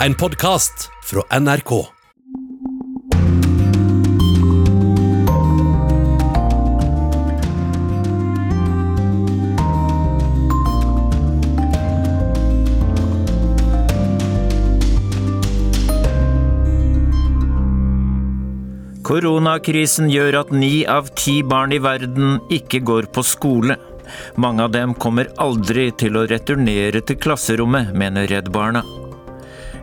En podkast fra NRK. Koronakrisen gjør at ni av ti barn i verden ikke går på skole. Mange av dem kommer aldri til å returnere til klasserommet, mener Redd Barna.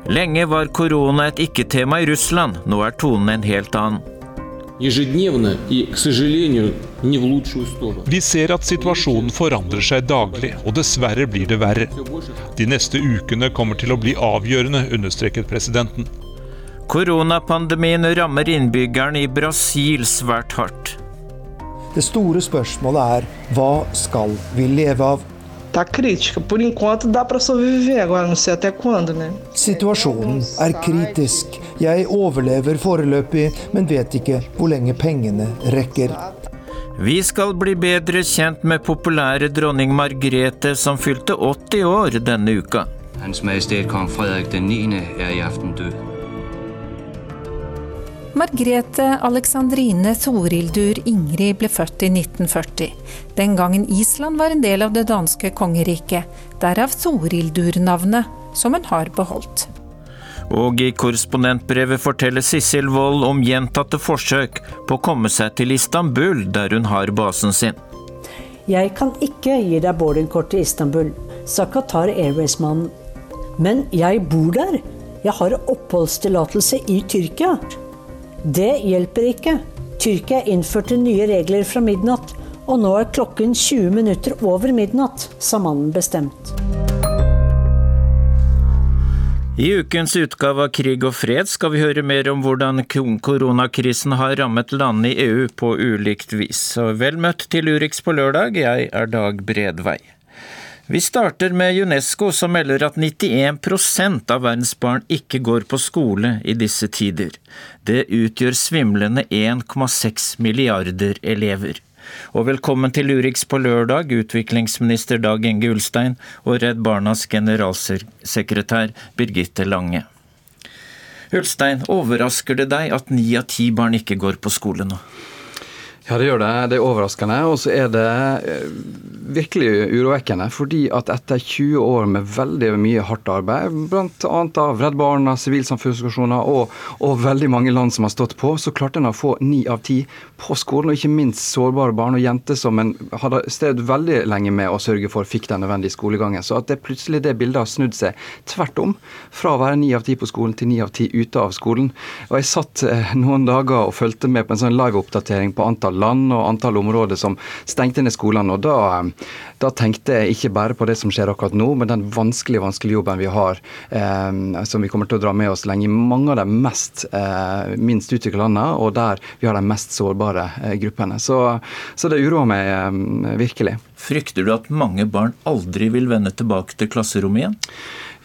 Lenge var korona et ikke-tema i Russland, nå er tonen en helt annen. Vi ser at situasjonen forandrer seg daglig, og dessverre blir det verre. De neste ukene kommer til å bli avgjørende, understreket presidenten. Koronapandemien rammer innbyggerne i Brasil svært hardt. Det store spørsmålet er hva skal vi leve av? Tá crítica. Por enquanto dá para sobreviver, agora não sei até quando, né? Situasjonen er kritisk. Jeg overlever foreløpig, men vet ikke hvor lenge pengene rekker. Vi skal bli bedre kjent med populære dronning Margrethe, som fylte 80 år denne uka. Hans Majestet Kong Fredrik den 9. er i aften død. Margrethe Alexandrine Thorildur Ingrid ble født i 1940. Den gangen Island var en del av det danske kongeriket. Derav Thorildur-navnet, som hun har beholdt. Og i korrespondentbrevet forteller Sissel Wold om gjentatte forsøk på å komme seg til Istanbul, der hun har basen sin. Jeg kan ikke gi deg boardingkort til Istanbul, sa Qatar Airways-mannen. Men jeg bor der. Jeg har oppholdstillatelse i Tyrkia. Det hjelper ikke. Tyrkia innførte nye regler fra midnatt, og nå er klokken 20 minutter over midnatt, sa mannen bestemt. I ukens utgave av Krig og fred skal vi høre mer om hvordan koronakrisen har rammet landene i EU på ulikt vis. Så vel møtt til Urix på lørdag, jeg er Dag Bredvei. Vi starter med UNESCO, som melder at 91% av verdens barn ikke går på skole i disse tider. Det utgjør svimlende 1,6 milliarder elever. Og velkommen til Urix på lørdag, utviklingsminister Dag Inge Ulstein og Redd Barnas generalsekretær Birgitte Lange. Ulstein, overrasker det deg at ni av ti barn ikke går på skole nå? Ja, det gjør det. Det er overraskende. Og så er det eh, virkelig urovekkende. Fordi at etter 20 år med veldig mye hardt arbeid, bl.a. av Redd Barna, sivilsamfunnsorganisasjoner og, og, veldig mange land som har stått på, så klarte en å få ni av ti på skolen. Og ikke minst sårbare barn og jenter som en hadde strevd veldig lenge med å sørge for fikk den nødvendige skolegangen. Så at det plutselig det bildet har snudd seg tvert om. Fra å være ni av ti på skolen til ni av ti ute av skolen. Og jeg satt eh, noen dager og fulgte med på en sånn live-oppdatering på antall land og antall områder som stengte ned skolene. og da, da, tenkte jeg ikke bare på det som skjer akkurat nå, men den vanskelige vanskelige jobben vi har, eh, som vi kommer til å dra med oss lenge i mange av de mest, eh, minst utviklede landene, og der vi har de mest sårbare eh, gruppene. Så, så, det uroer meg eh, virkelig. Frykter du at mange barn aldri vil vende tilbake til klasserommet igjen?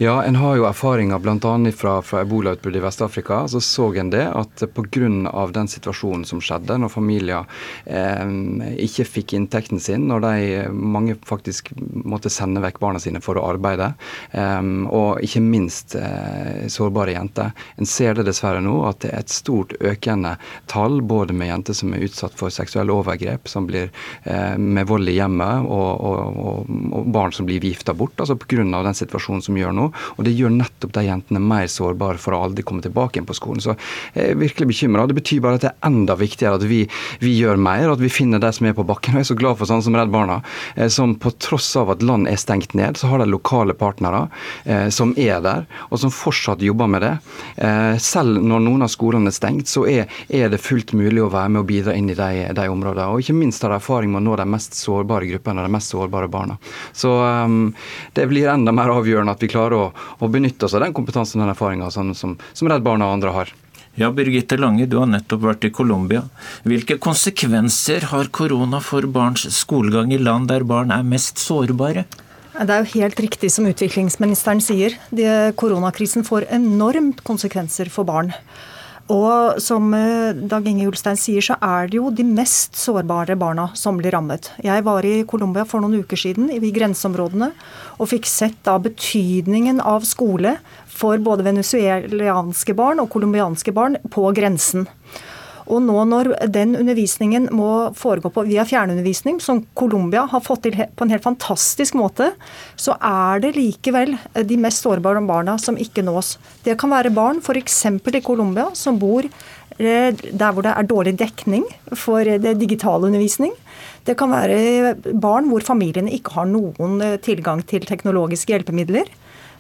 Ja, en har jo erfaringer bl.a. fra, fra ebolautbruddet i Vest-Afrika. Så så en det at pga. den situasjonen som skjedde, når familier eh, ikke fikk inntekten sin, når de mange faktisk måtte sende vekk barna sine for å arbeide, eh, og ikke minst eh, sårbare jenter. En ser det dessverre nå at det er et stort økende tall både med jenter som er utsatt for seksuelle overgrep, som blir eh, med vold i hjemmet, og, og, og, og barn som blir gifta bort, altså pga. den situasjonen som gjør nå. Og det gjør nettopp de jentene mer sårbare for å aldri komme tilbake igjen på skolen. Så jeg er virkelig bekymra. Det betyr bare at det er enda viktigere at vi, vi, gjør mer, at vi finner de som er på bakken. Og jeg er så glad for sånn som Redd Barna, eh, som på tross av at land er stengt ned, så har de lokale partnere eh, som er der, og som fortsatt jobber med det. Eh, selv når noen av skolene er stengt, så er, er, det fullt mulig å være med og bidra inn i de, de områdene. Og ikke minst har de erfaring med å nå de mest sårbare gruppene, de mest sårbare barna. Så um, det blir enda mer avgjørende at vi klarer å, å benytte oss av den kompetansen og den erfaringa som, som, som Redd Barna og andre har. Ja, Birgitte Lange, du har nettopp vært i Colombia. Hvilke konsekvenser har korona for barns skolegang i land der barn er mest sårbare? Det er jo helt riktig som utviklingsministeren sier. De, koronakrisen får enormt konsekvenser for barn. Og som eh, Dag Inge Ulstein sier, så er det jo de mest sårbare barna som blir rammet. Jeg var i Colombia for noen uker siden, i grenseområdene, og fikk sett da betydningen av skole for både venezuelanske barn og colombianske barn på grensen. Og nå når den undervisningen må foregå på, via fjernundervisning, som Colombia har fått til på en helt fantastisk måte, så er det likevel de mest sårbare barna som ikke nås. Det kan være barn f.eks. i Colombia som bor eh, der hvor det er dårlig dekning for det digitale undervisning. Det kan være barn hvor familiene ikke har noen eh, tilgang til teknologiske hjelpemidler.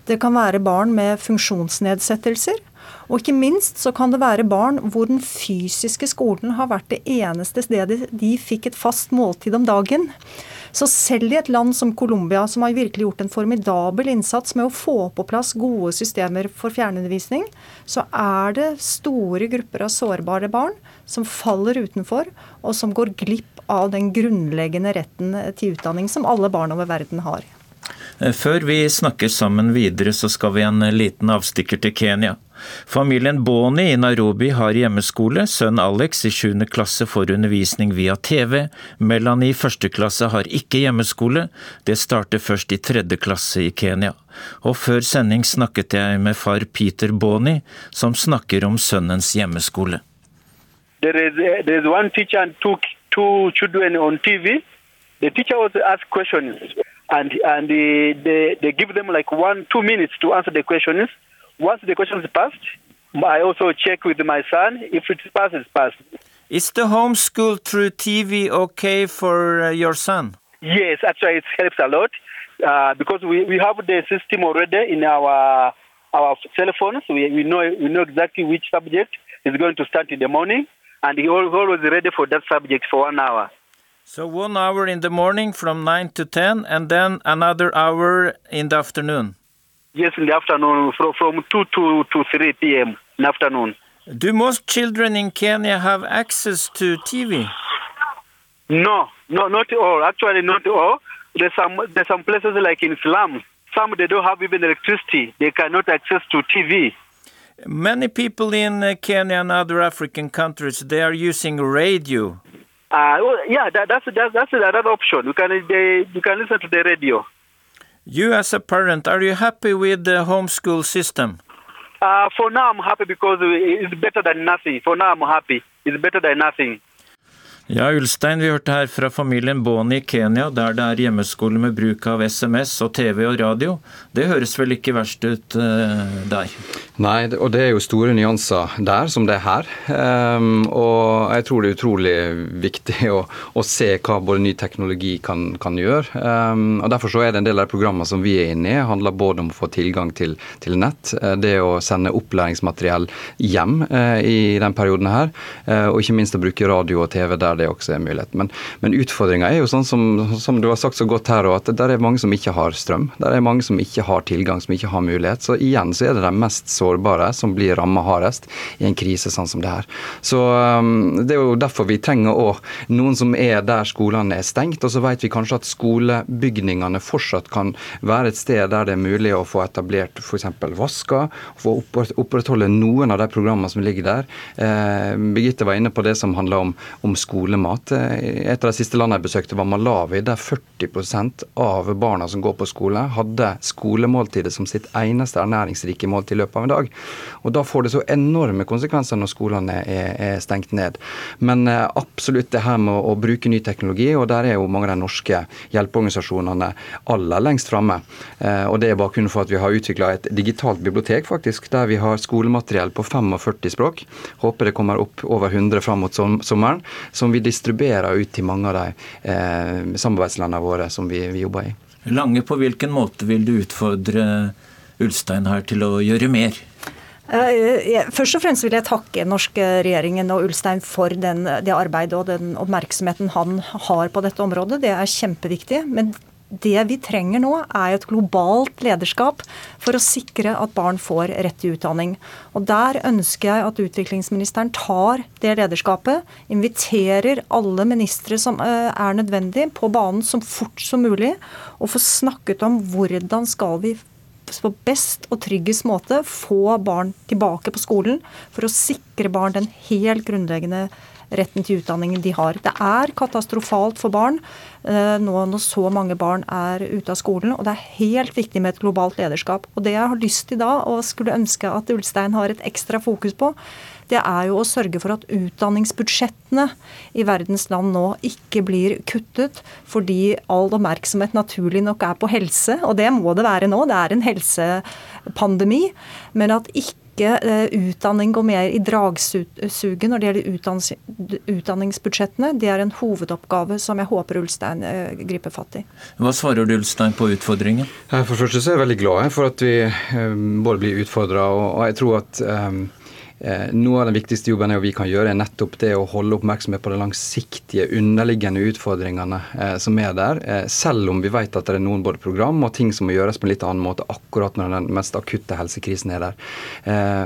Det kan være barn med funksjonsnedsettelser. Og ikke minst så kan det være barn hvor den fysiske skolen har vært det eneste stedet de fikk et fast måltid om dagen. Så selv i et land som Colombia, som har virkelig gjort en formidabel innsats med å få på plass gode systemer for fjernundervisning, så er det store grupper av sårbare barn som faller utenfor, og som går glipp av den grunnleggende retten til utdanning som alle barn over verden har. Før vi snakker sammen videre, så skal vi en liten avstikker til Kenya. Familien Boni i Nairobi har hjemmeskole. Sønn Alex i 7. klasse får undervisning via TV. Melanie i 1. klasse har ikke hjemmeskole. Det starter først i 3. klasse i Kenya. Og før sending snakket jeg med far Peter Boni, som snakker om sønnens hjemmeskole. There is, there is one teacher and two, two TV. The teacher questions, and and they, they, they give them like one two minutes to answer the questions. Once the question is passed, I also check with my son. If it's passed, it's passed. Is the homeschool through TV okay for uh, your son? Yes, actually, it helps a lot uh, because we, we have the system already in our our cell phones. We, we know we know exactly which subject is going to start in the morning, and he always ready for that subject for one hour. So one hour in the morning from nine to ten, and then another hour in the afternoon. Yes, in the afternoon, from, from 2 to, to 3 p.m. in the afternoon. Do most children in Kenya have access to TV? No, no, not all. Actually, not all. There's some, there's some places like in slums. Some they don't have even electricity. They cannot access to TV. Many people in uh, Kenya and other African countries they are using radio. Uh, well, yeah, that, that's, that's that's another option. You can they, you can listen to the radio. You, as a parent, are you happy with the homeschool system? Uh, for now, I'm happy because it's better than nothing. For now, I'm happy. It's better than nothing. Ja, Ulstein, vi hørte her fra familien Boni i Kenya, der det er hjemmeskole med bruk av SMS og TV og radio. Det høres vel ikke verst ut uh, der? Nei, og det er jo store nyanser der, som det er her. Um, og jeg tror det er utrolig viktig å, å se hva både ny teknologi kan, kan gjøre. Um, og Derfor så er det en del av de programmene som vi er inne i, handler både om å få tilgang til, til nett, uh, det å sende opplæringsmateriell hjem uh, i den perioden her, og ikke minst å bruke radio og TV der det også er mulighet. Men, men utfordringa er jo sånn som, som, du har sagt så godt her, at det er mange som ikke har strøm. Det er mange som ikke har tilgang, som ikke har mulighet. Så igjen så er det de mest sårbare som blir ramma hardest i en krise sånn som det her. Så um, det er jo derfor vi trenger òg noen som er der skolene er stengt. Og så vet vi kanskje at skolebygningene fortsatt kan være et sted der det er mulig å få etablert f.eks. vasker, få opprettholde noen av de programmene som ligger der. Eh, Birgitte var inne på det som handler om, om skole skolemat. Eh, et av de siste landene jeg besøkte, var Malawi, der 40% av barna som går på skole, hadde skolemåltidet som sitt eneste ernæringsrike måltid i løpet av en dag. Og Da får det så enorme konsekvenser når skolene er, er stengt ned. Men eh, absolutt det her med å, å, bruke ny teknologi, og der er jo mange av de norske hjelpeorganisasjonene aller lengst framme. Eh, og Det er bakgrunnen for at vi har utvikla et digitalt bibliotek, faktisk, der vi har skolemateriell på 45 språk. Håper det kommer opp over 100 fram mot sommeren. som vi vi distribuerer ut til mange av de eh, samarbeidslandene våre som vi, vi, jobber i. Lange, på hvilken måte vil du utfordre Ulstein her til å gjøre mer? Eh, først og fremst vil jeg takke norske regjeringen og Ulstein for den, det arbeidet og den oppmerksomheten han har på dette området. Det er kjempeviktig. Men det vi trenger nå, er et globalt lederskap for å sikre at barn får rett til utdanning. Og Der ønsker jeg at utviklingsministeren tar det lederskapet, inviterer alle ministre som eh, er nødvendig, på banen så fort som mulig, og får snakket om hvordan skal vi på best og tryggest måte få barn tilbake på skolen for å sikre barn den helt grunnleggende retten til utdanningen de har. Det er katastrofalt for barn eh, nå når så mange barn er ute av skolen, og det er helt viktig med et globalt lederskap. Og Det jeg har lyst til da, og skulle ønske at Ulstein har et ekstra fokus på, det er jo å sørge for at utdanningsbudsjettene i verdens land nå ikke blir kuttet, fordi all oppmerksomhet naturlig nok er på helse, og det må det være nå. Det er en helsepandemi. Men at ikke ikke eh, utdanning går mer i dragsuget når det gjelder utdanningsbudsjettene. Det er en hovedoppgave som jeg håper Ulstein eh, griper fatt i. Hva svarer du Ulstein på utfordringen? For det første så er jeg veldig glad for at vi eh, både blir utfordra, og jeg tror at Eh, noe av den viktigste jobben vi kan gjøre, er nettopp det å holde oppmerksomhet på de langsiktige, underliggende utfordringene eh, som er der. Eh, selv om vi vet at det er noen både program og ting som må gjøres på en litt annen måte akkurat når den mest akutte helsekrisen er der.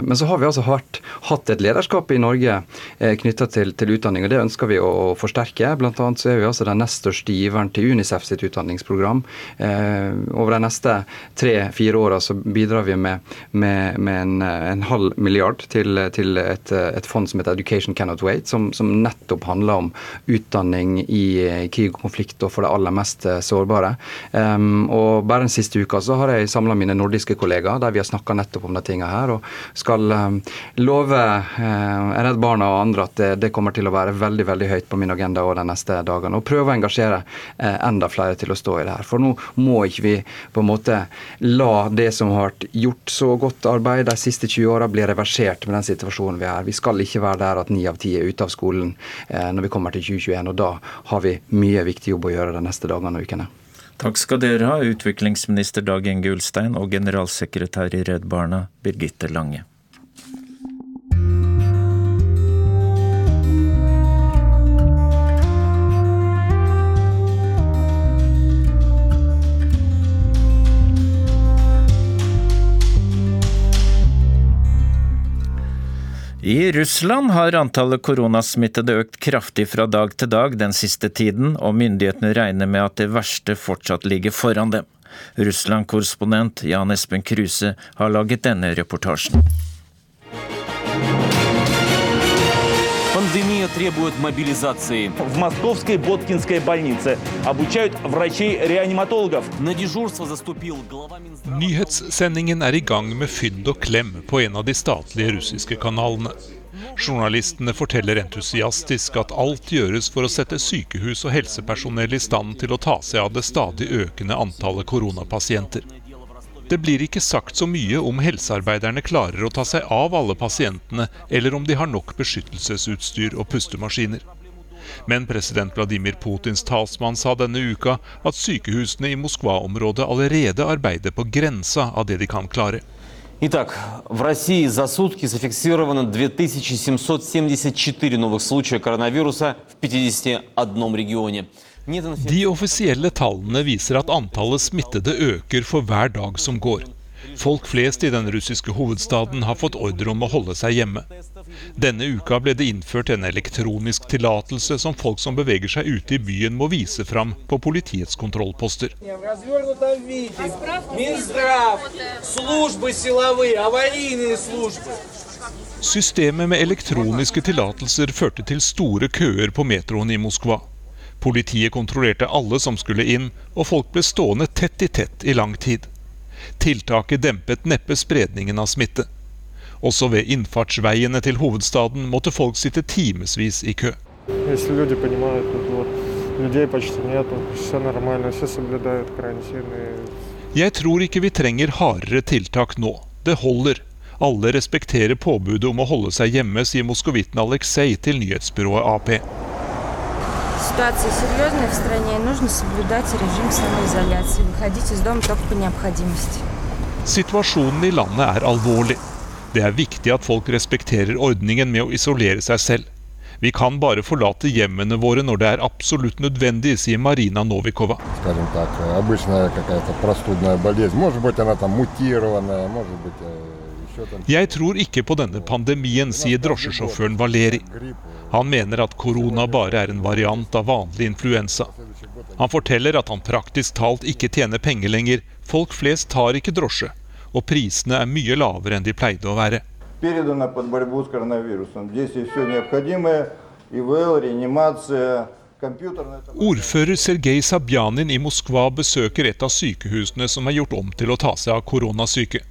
Men så har vi altså hatt, hatt et lederskap i Norge knytta til, til, utdanning, og det ønsker vi å forsterke. Blant annet så er vi altså den nest største giveren til Unicef sitt utdanningsprogram. Over de neste tre-fire åra så bidrar vi med, med, med en, en halv milliard til til et, et, fond som heter Education Cannot Wait, som, som, nettopp handler om utdanning i krig og konflikt og for det aller mest eh, sårbare. Um, og Bare den siste uka så har jeg samla mine nordiske kollegaer der vi har snakka nettopp om de tingene her, og skal um, love uh, Redd Barna og andre at det, det, kommer til å være veldig veldig høyt på min agenda de neste dagene. Og prøve å engasjere uh, enda flere til å stå i det her. For nå må ikke vi på en måte la det som har vært gjort så godt arbeid de siste 20 åra, bli reversert med den situasjonen vi er. Vi skal ikke være der at ni av ti er ute av skolen eh, når vi kommer til 2021. og Da har vi mye viktig jobb å gjøre de neste dagene og ukene. Takk skal dere ha, utviklingsminister Dag Inge Ulstein og generalsekretær i Redd Barna, Birgitte Lange. I Russland har antallet koronasmittede økt kraftig fra dag til dag den siste tiden, og myndighetene regner med at det verste fortsatt ligger foran dem. Russland-korrespondent Jan Espen Kruse har laget denne reportasjen. Пандемия требует мобилизации. В московской Боткинской больнице обучают врачей-реаниматологов. На дежурство заступил глава Минздрава... Nyhetssendingen er i gang med fynd og klem på en av de statlige russiske kanalene. Journalistene forteller entusiastisk at alt gjøres for å sette sykehus og helsepersonell i stand til å ta seg av det stadig økende antallet koronapasienter. Det blir ikke sagt så mye om helsearbeiderne klarer å ta seg av alle pasientene, eller om de har nok beskyttelsesutstyr og pustemaskiner. Men president Vladimir Putins talsmann sa denne uka at sykehusene i Moskva-området allerede arbeider på grensa av det de kan klare. Итак, в России за сутки зафиксировано 2774 новых случая коронавируса в 51 регионе. De offisielle tallene viser at antallet smittede øker for hver dag som går. Folk flest i den russiske hovedstaden har fått ordre om å holde seg hjemme. Denne uka ble det innført en elektronisk tillatelse som folk som beveger seg ute i byen må vise fram på politiets kontrollposter. Systemet med elektroniske tillatelser førte til store køer på metroen i Moskva. Politiet kontrollerte alle som skulle inn, og folk ble stående tett i tett i lang tid. Tiltaket dempet neppe spredningen av smitte. Også ved innfartsveiene til hovedstaden måtte folk sitte timevis i kø. Jeg tror ikke vi trenger hardere tiltak nå. Det holder. Alle respekterer påbudet om å holde seg hjemme, sier moskovitten Aleksej til nyhetsbyrået AP. Ситуация серьезная в стране, и нужно соблюдать режим самоизоляции. Выходить из дома только по необходимости. Situasjonen i landet er alvorlig. Det er viktig at folk respekterer ordningen med å isolere seg selv. Vi kan bare forlate hjemmene våre når det er absolutt nødvendig, sier Marina Novikova. Jeg tror ikke på denne pandemien, sier drosjesjåføren Valeri. Han mener at korona bare er en variant av vanlig influensa. Han forteller at han praktisk talt ikke tjener penger lenger. Folk flest tar ikke drosje, og prisene er mye lavere enn de pleide å være. Ordfører Sergej Sabjanin i Moskva besøker et av sykehusene som er gjort om til å ta seg av koronasyke.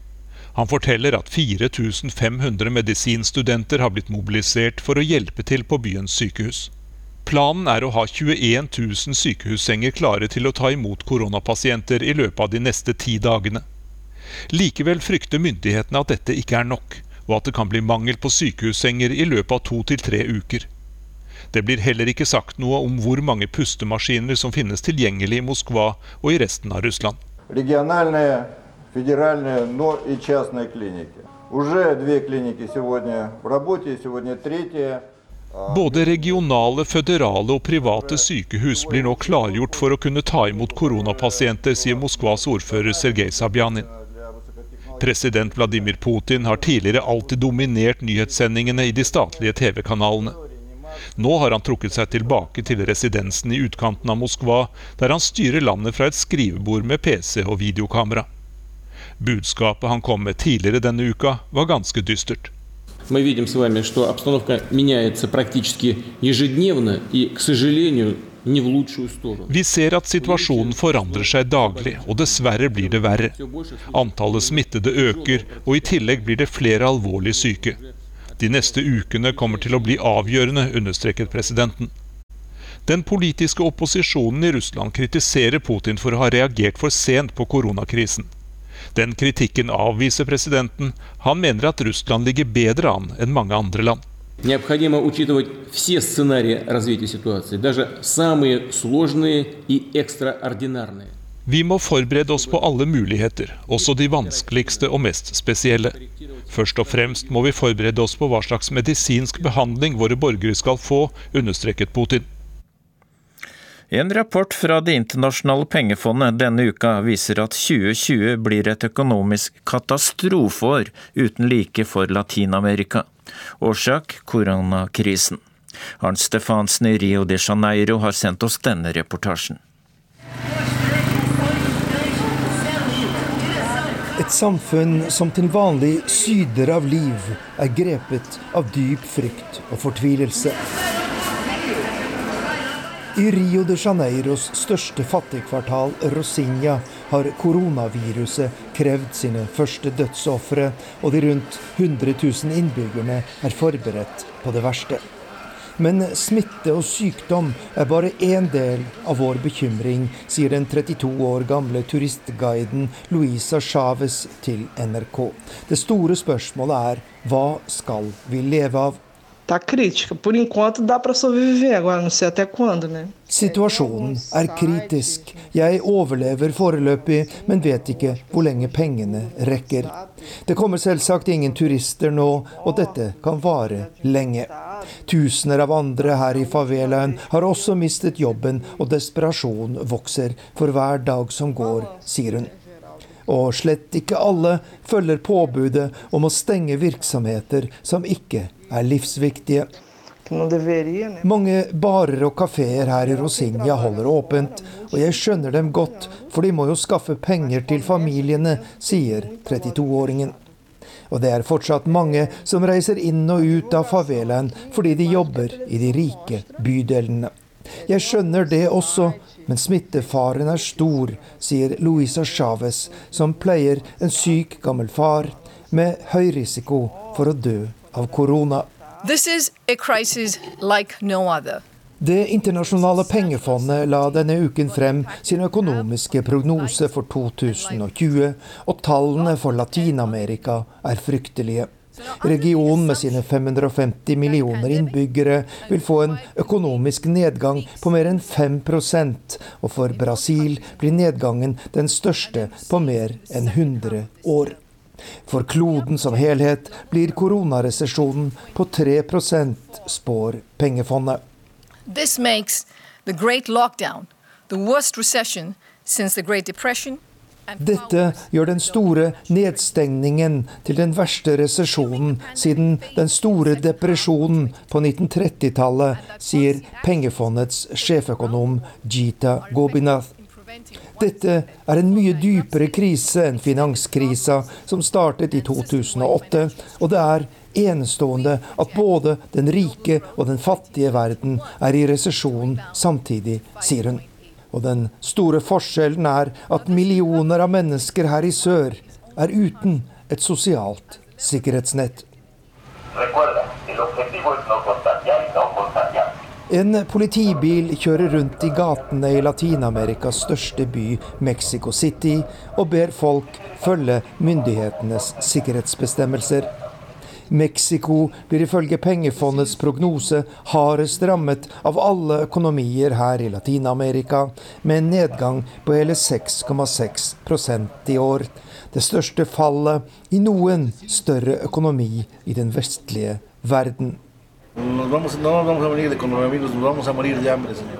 Han forteller at 4500 medisinstudenter har blitt mobilisert for å hjelpe til på byens sykehus. Planen er å ha 21 000 sykehussenger klare til å ta imot koronapasienter i løpet av de neste ti dagene. Likevel frykter myndighetene at dette ikke er nok, og at det kan bli mangel på sykehussenger i løpet av to til tre uker. Det blir heller ikke sagt noe om hvor mange pustemaskiner som finnes tilgjengelig i Moskva og i resten av Russland. Regionale федеральные, но и частные клиники. Уже две клиники сегодня в работе, сегодня третья. Både regionale, føderale og private sykehus blir nå klargjort for å kunne ta imot koronapasienter, sier Moskvas ordfører Sergej Sabjanin. President Vladimir Putin har tidligere alltid dominert nyhetssendingene i de statlige TV-kanalene. Nå har han trukket seg tilbake til residensen i utkanten av Moskva, der han styrer landet fra et skrivebord med PC og videokamera. Budskapet han kom med tidligere denne uka, var ganske dystert. Мы видим с вами, что обстановка меняется практически ежедневно и, к сожалению, не в лучшую сторону. Vi ser at situasjonen forandrer seg daglig, og dessverre blir det verre. Antallet smittede øker, og i tillegg blir det flere alvorlig syke. De neste ukene kommer til å bli avgjørende, understreket presidenten. Den politiske opposisjonen i Russland kritiserer Putin for å ha reagert for sent på koronakrisen. Den kritikken avviser presidenten. Han mener at Russland ligger bedre an enn mange andre land. Необходимо учитывать все сценарии развития ситуации, даже самые сложные и экстраординарные. Vi må forberede oss på alle muligheter, også de vanskeligste og mest spesielle. Først og fremst må vi forberede oss på hva slags medisinsk behandling våre borgere skal få, understreket Putin. En rapport fra Det internasjonale pengefondet denne uka viser at 2020 blir et økonomisk katastrofeår uten like for Latin-Amerika. Årsak koronakrisen. Arnt Stefansen i Rio de Janeiro har sendt oss denne reportasjen. Et samfunn som til vanlig syder av liv, er grepet av dyp frykt og fortvilelse. I Rio de Janeiros største fattigkvartal, Rosinha, har koronaviruset krevd sine første dødsofre, og de rundt 100 000 innbyggerne er forberedt på det verste. Men smitte og sykdom er bare én del av vår bekymring, sier den 32 år gamle turistguiden Luisa Chávez til NRK. Det store spørsmålet er hva skal vi leve av? Tá crítica. Por enquanto dá para sobreviver, agora não sei até quando, né? Situasjonen er kritisk. Jeg overlever foreløpig, men vet ikke hvor lenge pengene rekker. Det kommer selvsagt ingen turister nå, og dette kan vare lenge. Tusener av andre her i favelaen har også mistet jobben, og desperasjon vokser for hver dag som går, sier hun. Og slett ikke alle følger påbudet om å stenge virksomheter som ikke er livsviktige. Mange barer og kafeer her i Rosinja holder åpent, og jeg skjønner dem godt, for de må jo skaffe penger til familiene, sier 32-åringen. Og det er fortsatt mange som reiser inn og ut av favelaen fordi de jobber i de rike bydelene. Jeg skjønner det også, men smittefaren er stor, sier Luisa Chávez, som pleier en syk gammel far med høy risiko for å dø av korona. Like no det internasjonale pengefondet la denne uken frem sin økonomiske prognose for 2020, og tallene for Latin-Amerika er fryktelige. Regionen med sine 550 millioner innbyggere vil få en økonomisk nedgang på mer enn 5% og for Brasil blir nedgangen den største på mer enn 100 år. For kloden som helhet blir koronaresesjonen på 3 spår pengefondet. This makes the great lockdown the worst recession since the Great Depression dette gjør den store nedstengningen til den verste resesjonen siden den store depresjonen på 1930-tallet, sier pengefondets sjeføkonom Jita Gobinath. Dette er en mye dypere krise enn finanskrisa som startet i 2008, og det er enestående at både den rike og den fattige verden er i resesjon samtidig, sier hun. Og den store forskjellen er at millioner av mennesker her i sør er uten et sosialt sikkerhetsnett. En politibil kjører rundt i gatene i Latin-Amerikas største by, Mexico City, og ber folk følge myndighetenes sikkerhetsbestemmelser. Mexico blir ifølge pengefondets prognose hardest rammet av alle økonomier her i Latin-Amerika, med en nedgang på hele 6,6% i år. Det største fallet i noen større økonomi i den vestlige verden.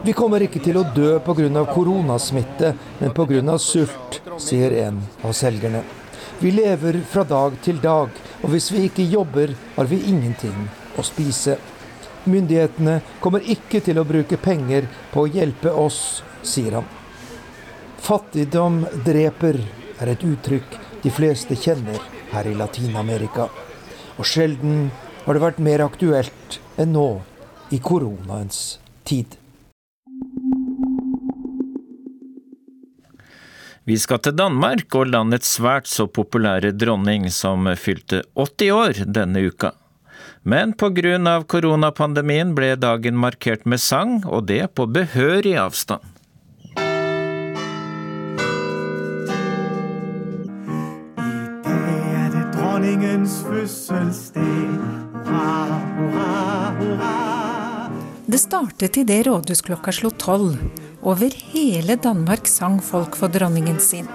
Vi kommer ikke til å dø pga. koronasmitte, men pga. sult, sier en av selgerne. Vi lever fra dag til dag, og hvis vi ikke jobber, har vi ingenting å spise. Myndighetene kommer ikke til å bruke penger på å hjelpe oss, sier han. Fattigdom dreper, er et uttrykk de fleste kjenner her i Latin-Amerika. Og sjelden har det vært mer aktuelt enn nå, i koronaens tid. Vi skal til Danmark og landets svært så populære dronning som fylte 80 år denne uka. Men pga. koronapandemien ble dagen markert med sang, og det på behørig avstand. I dag er det dronningens fødselsdag. Det startet idet rådhusklokka slo tolv. Over hele Danmark sang folk for dronningen sin.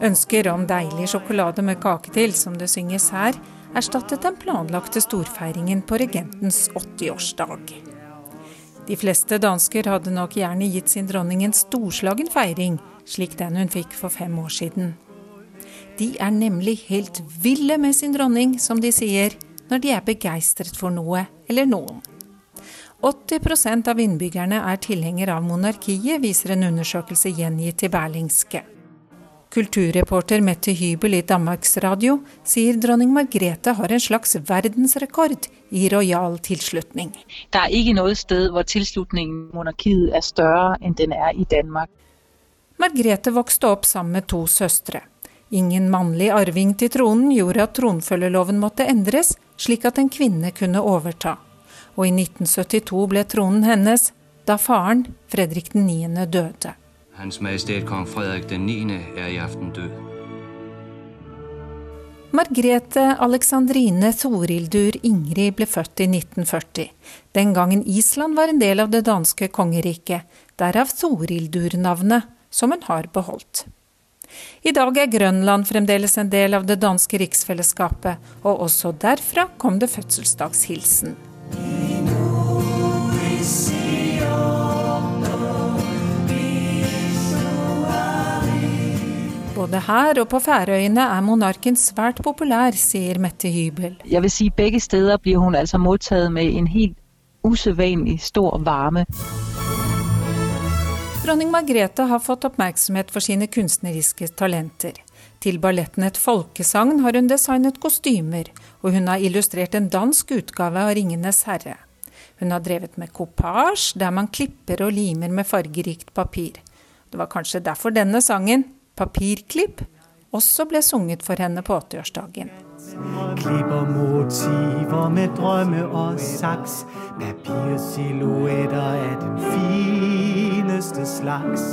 Ønsker om deilig sjokolade med kake til, som det synges her, erstattet den planlagte storfeiringen på regentens 80-årsdag. De fleste dansker hadde nok gjerne gitt sin dronning en storslagen feiring, slik den hun fikk for fem år siden. De er nemlig helt ville med sin dronning, som de sier, når de er begeistret for noe eller noen. 80% av innbyggerne er tilhenger av monarkiet, viser en undersøkelse gjengitt til Berlingske. Kulturreporter Mette Hybel i Danmarks Radio sier dronning Margrethe har en slags verdensrekord i rojal tilslutning. Det er ikke noe sted hvor tilslutningen monarkiet er større enn den er i Danmark. Margrethe vokste opp sammen med to søstre. Ingen mannlig arving til tronen gjorde at tronfølgerloven måtte endres, slik at en kvinne kunne overta. Og i 1972 ble tronen hennes, da faren, Fredrik 9., døde. Hans Majestet Kong Fredrik 9. er i aften død. Margrethe Alexandrine Thorildur Ingrid ble født i 1940. Den gangen Island var en del av det danske kongeriket, derav Thorildur-navnet, som hun har beholdt. I dag er Grønland fremdeles en del av det danske riksfellesskapet, og også derfra kom det fødselsdagshilsen. Både her og på Færøyene er monarken svært populær, sier Mette Hybel. Jeg vil si Begge steder blir hun altså mottatt med en helt usedvanlig stor varme. Dronning Margrethe har fått oppmerksomhet for sine kunstneriske talenter. Til balletten Et folkesagn har hun designet kostymer, og hun har illustrert en dansk utgave av Ringenes herre. Hun har drevet med kopasj, der man klipper og limer med fargerikt papir. Det var kanskje derfor denne sangen, papirklipp også ble sunget for henne på 80-årsdagen. Klipper motiver med drømme og saks. Papirsilhuetter er den fineste slags.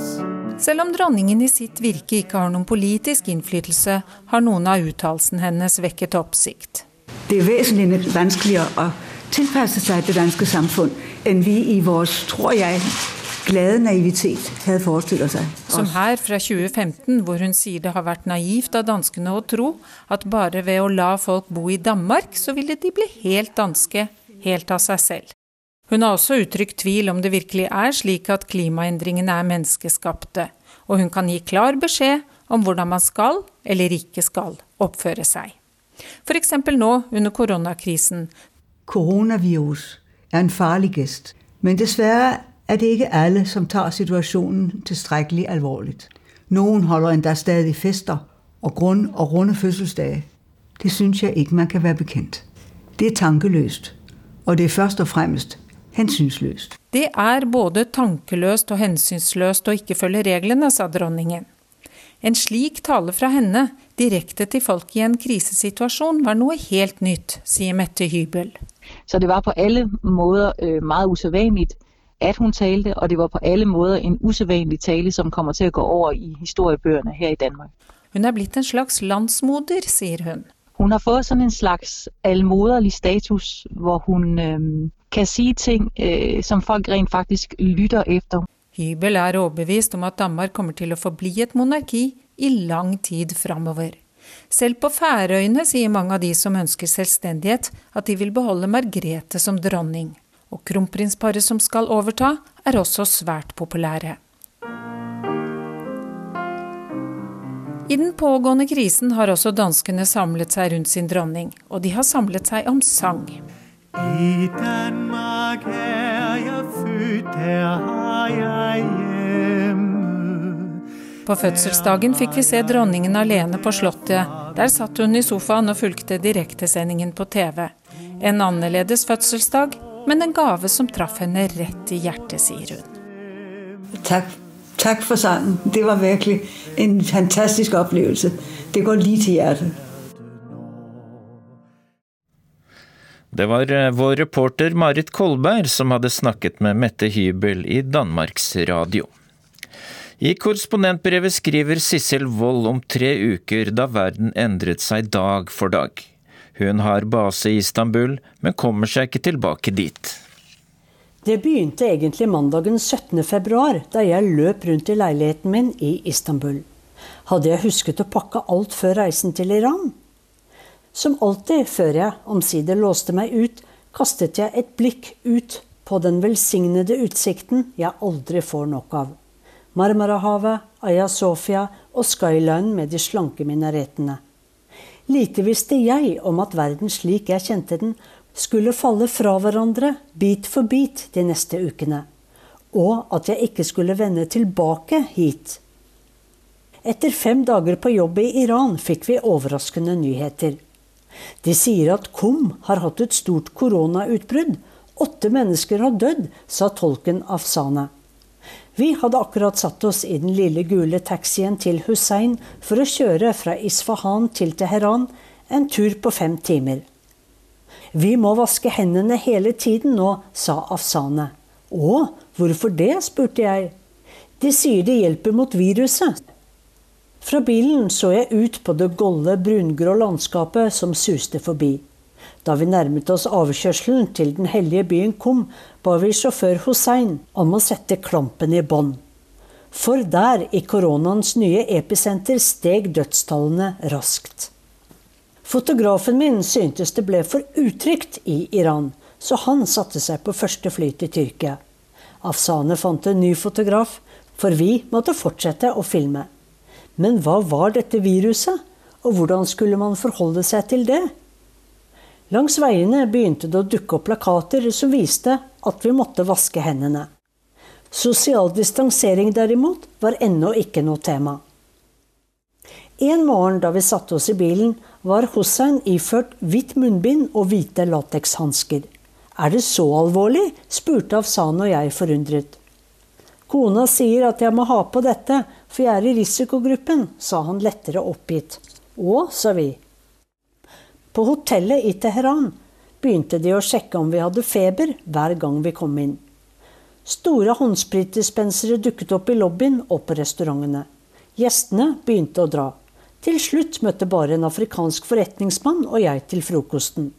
Selv om dronningen i sitt virke ikke har noen politisk innflytelse, har noen av uttalelsene hennes vekket oppsikt. Det er vesentlig vanskeligere å tilpasse seg det danske samfunn enn vi i vår, tror jeg, glade naivitet hadde forestilt seg. Som her fra 2015, hvor hun sier det har vært naivt av danskene å tro at bare ved å la folk bo i Danmark, så ville de bli helt danske, helt av seg selv. Hun har også uttrykt tvil om det virkelig er slik at klimaendringene er menneskeskapte, og hun kan gi klar beskjed om hvordan man skal eller ikke skal oppføre seg. F.eks. nå under koronakrisen. Koronavirus er en farlig gest, men dessverre er det ikke alle som tager situationen tilstrækkeligt alvorligt. Nogen holder endda stadig fester og grund og runde fødselsdage. Det synes jeg ikke man kan være bekendt. Det er tankeløst, og det er først og fremmest hensynsløst. Det er både tankeløst og hensynsløst å ikke følge reglene, sa dronningen. En slik tale fra henne, direkte til folk i en krisesituasjon, var noe helt nytt, sier Mette Hybel. Så det var på alle måter øh, meget usædvanlig at hun talte, og det var på alle måder en usædvanlig tale som kommer til at gå over i historiebøgerne her i Danmark. Hun er blitt en slags landsmoder, sier hun. Hun har fått sådan en slags almoderlig status, hvor hun øh, kan si ting øh, som folk rent faktisk lytter efter. Hybel er overbevist om at Danmark kommer til å forbli et monarki i lang tid framover. Selv på Færøyene sier mange av de som ønsker selvstendighet, at de vil beholde Margrethe som dronning. Og kronprinsparet som skal overta, er også svært populære. I den pågående krisen har også danskene samlet seg rundt sin dronning, og de har samlet seg om sang. I Danmark er jeg født, her har jeg hjemme. På fødselsdagen fikk vi se dronningen alene på Slottet. Der satt hun i sofaen og fulgte direktesendingen på TV. En annerledes fødselsdag, men en gave som traff henne rett i hjertet, sier hun. Takk, takk for sangen. Det var virkelig en fantastisk opplevelse. Det går lige til hjertet. Det var eh, vår reporter Marit Kolberg som hadde snakket med Mette Hybel i Danmarks Radio. I korrespondentbrevet skriver Sissel Wold om tre uker da verden endret seg dag for dag. Hun har base i Istanbul, men kommer seg ikke tilbake dit. Det begynte egentlig mandagen 17. februar, da jeg løp rundt i leiligheten min i Istanbul. Hadde jeg husket å pakke alt før reisen til Iran? Som alltid før jeg omsider låste meg ut, kastet jeg et blikk ut på den velsignede utsikten jeg aldri får nok av. Marmarahavet, Aya Sofia og skylinen med de slanke minaretene. Lite visste jeg om at verden slik jeg kjente den, skulle falle fra hverandre bit for bit de neste ukene, og at jeg ikke skulle vende tilbake hit. Etter fem dager på jobb i Iran fikk vi overraskende nyheter. De sier at KUM har hatt et stort koronautbrudd. Åtte mennesker har dødd, sa tolken Afsane. Vi hadde akkurat satt oss i den lille gule taxien til Hussein for å kjøre fra Isfahan til Teheran, en tur på fem timer. Vi må vaske hendene hele tiden nå, sa Afsane. Å, hvorfor det, spurte jeg. De sier det hjelper mot viruset. Fra bilen så jeg ut på det golde, brungrå landskapet som suste forbi. Da vi nærmet oss avkjørselen til den hellige byen Kum, vi sjåfør Hussein om å sette klampen i bånd. For der, i koronaens nye episenter, steg dødstallene raskt. Fotografen min syntes det ble for utrygt i Iran, så han satte seg på første fly til Tyrkia. Afsane fant en ny fotograf, for vi måtte fortsette å filme. Men hva var dette viruset, og hvordan skulle man forholde seg til det? Langs veiene begynte det å dukke opp plakater som viste at vi måtte vaske hendene. Sosial distansering derimot var ennå ikke noe tema. En morgen da vi satte oss i bilen, var Hussein iført hvitt munnbind og hvite latekshansker. Er det så alvorlig? spurte Afsan og jeg forundret. Kona sier at jeg må ha på dette, for jeg er i risikogruppen, sa han lettere oppgitt. Å, sa vi. På hotellet i Teheran begynte de å sjekke om vi hadde feber hver gang vi kom inn. Store håndspritdispensere dukket opp i lobbyen og på restaurantene. Gjestene begynte å dra. Til slutt møtte bare en afrikansk forretningsmann og jeg til frokosten.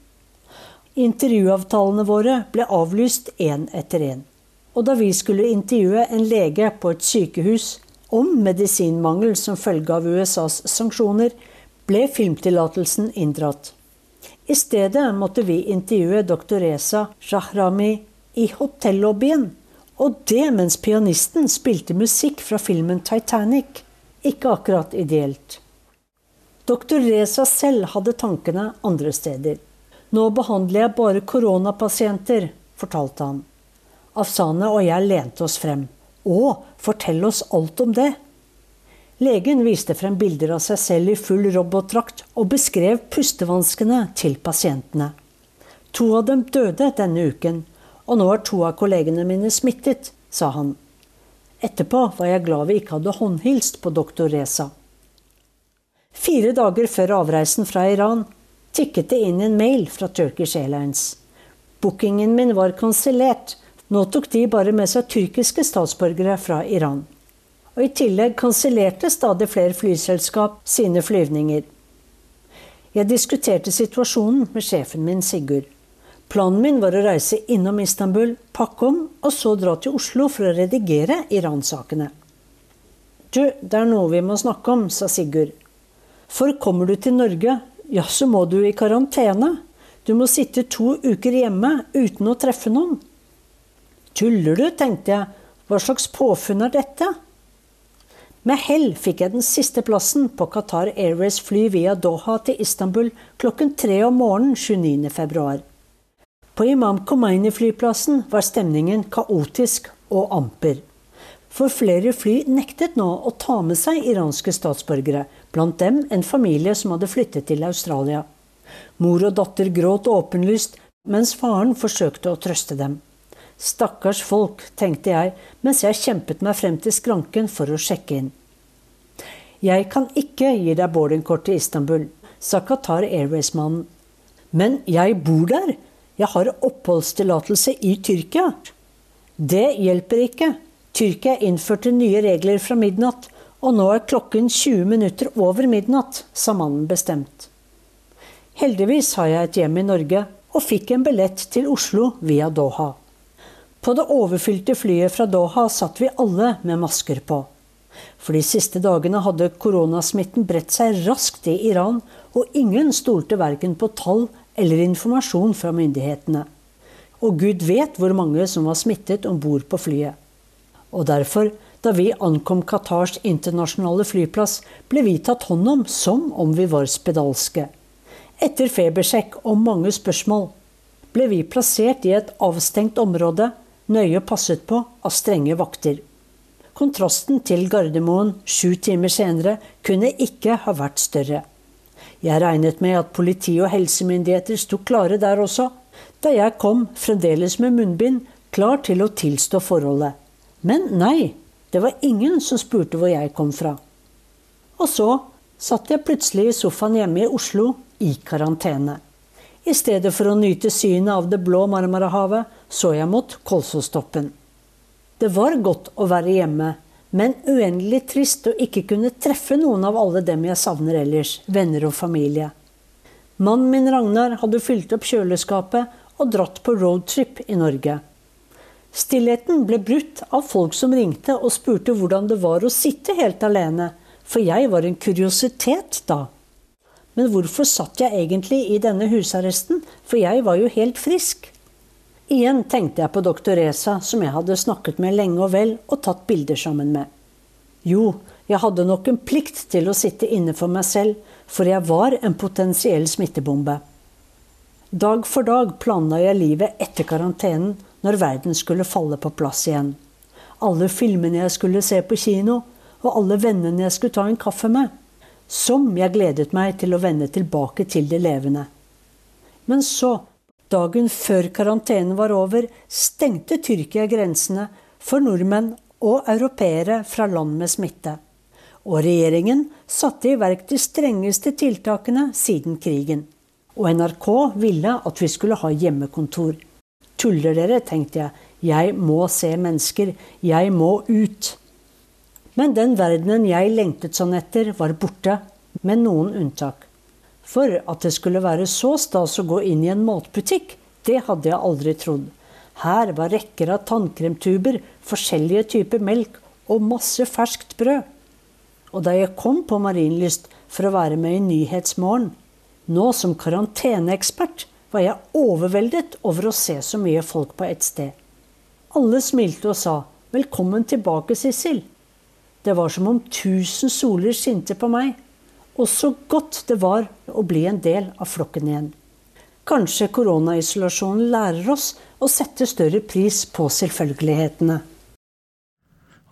Intervjuavtalene våre ble avlyst én etter én. Og da vi skulle intervjue en lege på et sykehus om medisinmangel som følge av USAs sanksjoner, ble filmtillatelsen inndratt. I stedet måtte vi intervjue dr. Reza Shahrami i hotellobbyen. Og det mens pianisten spilte musikk fra filmen 'Titanic'. Ikke akkurat ideelt. Doktor Reza selv hadde tankene andre steder. Nå behandler jeg bare koronapasienter, fortalte han. Afsane og jeg lente oss frem. Å, fortell oss alt om det! Legen viste frem bilder av seg selv i full robotdrakt og beskrev pustevanskene til pasientene. To av dem døde denne uken, og nå er to av kollegene mine smittet, sa han. Etterpå var jeg glad vi ikke hadde håndhilst på doktor Reza. Fire dager før avreisen fra Iran tikket det inn en mail fra Turkish Airlines. Bookingen min var kansellert. Nå tok de bare med seg tyrkiske statsborgere fra Iran. Og I tillegg kansellerte stadig flere flyselskap sine flyvninger. Jeg diskuterte situasjonen med sjefen min, Sigurd. Planen min var å reise innom Istanbul, pakke om og så dra til Oslo for å redigere Iran-sakene. Du, det er noe vi må snakke om, sa Sigurd. For kommer du til Norge, ja, så må du i karantene. Du må sitte to uker hjemme uten å treffe noen. Tuller du, tenkte jeg. Hva slags påfunn er dette? Med hell fikk jeg den siste plassen på Qatar Airways fly via Doha til Istanbul klokken tre om morgenen 29. februar. På Imam Khomeini-flyplassen var stemningen kaotisk og amper. For flere fly nektet nå å ta med seg iranske statsborgere, blant dem en familie som hadde flyttet til Australia. Mor og datter gråt åpenlyst, mens faren forsøkte å trøste dem. Stakkars folk, tenkte jeg mens jeg kjempet meg frem til skranken for å sjekke inn. Jeg kan ikke gi deg boardingkort til Istanbul, sa Qatar Airways-mannen. Men jeg bor der. Jeg har oppholdstillatelse i Tyrkia. Det hjelper ikke. Tyrkia innførte nye regler fra midnatt, og nå er klokken 20 minutter over midnatt, sa mannen bestemt. Heldigvis har jeg et hjem i Norge, og fikk en billett til Oslo via Doha. På det overfylte flyet fra Doha satt vi alle med masker på. For de siste dagene hadde koronasmitten bredt seg raskt i Iran, og ingen stolte verken på tall eller informasjon fra myndighetene. Og gud vet hvor mange som var smittet om bord på flyet. Og derfor, da vi ankom Qatars internasjonale flyplass, ble vi tatt hånd om som om vi var spedalske. Etter febersjekk og mange spørsmål ble vi plassert i et avstengt område nøye passet på av strenge vakter. Kontrasten til Gardermoen sju timer senere kunne ikke ha vært større. Jeg regnet med at politi og helsemyndigheter sto klare der også, da jeg kom fremdeles med munnbind, klar til å tilstå forholdet. Men nei, det var ingen som spurte hvor jeg kom fra. Og så satt jeg plutselig i sofaen hjemme i Oslo i karantene. I stedet for å nyte synet av det blå Marmarahavet, så jeg mot Kolsåstoppen. Det var godt å være hjemme, men uendelig trist å ikke kunne treffe noen av alle dem jeg savner ellers, venner og familie. Mannen min Ragnar hadde fylt opp kjøleskapet og dratt på roadtrip i Norge. Stillheten ble brutt av folk som ringte og spurte hvordan det var å sitte helt alene, for jeg var en kuriositet da. Men hvorfor satt jeg egentlig i denne husarresten, for jeg var jo helt frisk? Igjen tenkte jeg på doktor Reza, som jeg hadde snakket med lenge og vel og tatt bilder sammen med. Jo, jeg hadde nok en plikt til å sitte inne for meg selv, for jeg var en potensiell smittebombe. Dag for dag planla jeg livet etter karantenen, når verden skulle falle på plass igjen. Alle filmene jeg skulle se på kino, og alle vennene jeg skulle ta en kaffe med som jeg gledet meg til å vende tilbake til det levende. Men så, dagen før karantenen var over, stengte Tyrkia grensene for nordmenn og europeere fra land med smitte. Og regjeringen satte i verk de strengeste tiltakene siden krigen. Og NRK ville at vi skulle ha hjemmekontor. Tuller dere, tenkte jeg. Jeg må se mennesker. Jeg må ut. Men den verdenen jeg lengtet sånn etter, var borte, med noen unntak. For at det skulle være så stas å gå inn i en matbutikk, det hadde jeg aldri trodd. Her var rekker av tannkremtuber, forskjellige typer melk og masse ferskt brød. Og da jeg kom på Marienlyst for å være med i Nyhetsmorgen, nå som karanteneekspert, var jeg overveldet over å se så mye folk på ett sted. Alle smilte og sa 'Velkommen tilbake, Sissel'. Det var som om tusen soler skinte på meg. Og så godt det var å bli en del av flokken igjen. Kanskje koronaisolasjonen lærer oss å sette større pris på selvfølgelighetene.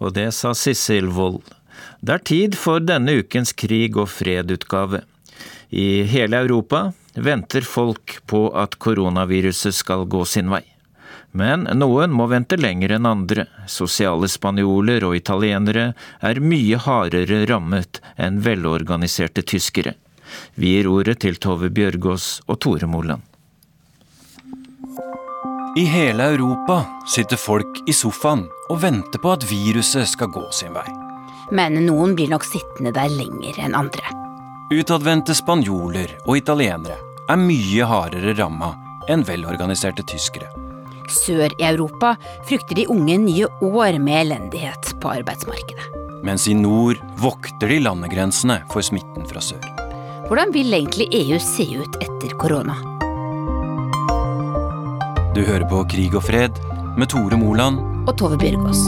Og det sa Sissel Wold. Det er tid for denne ukens Krig og fred-utgave. I hele Europa venter folk på at koronaviruset skal gå sin vei. Men noen må vente lenger enn andre. Sosiale spanjoler og italienere er mye hardere rammet enn velorganiserte tyskere. Vi gir ordet til Tove Bjørgaas og Tore Moland. I hele Europa sitter folk i sofaen og venter på at viruset skal gå sin vei. Men noen blir nok sittende der lenger enn andre. Utadvendte spanjoler og italienere er mye hardere ramma enn velorganiserte tyskere. Sør i Europa frykter de unge nye år med elendighet på arbeidsmarkedet. Mens i nord vokter de landegrensene for smitten fra sør. Hvordan vil egentlig EU se ut etter korona? Du hører på Krig og fred med Tore Moland Og Tove Bjørgaas.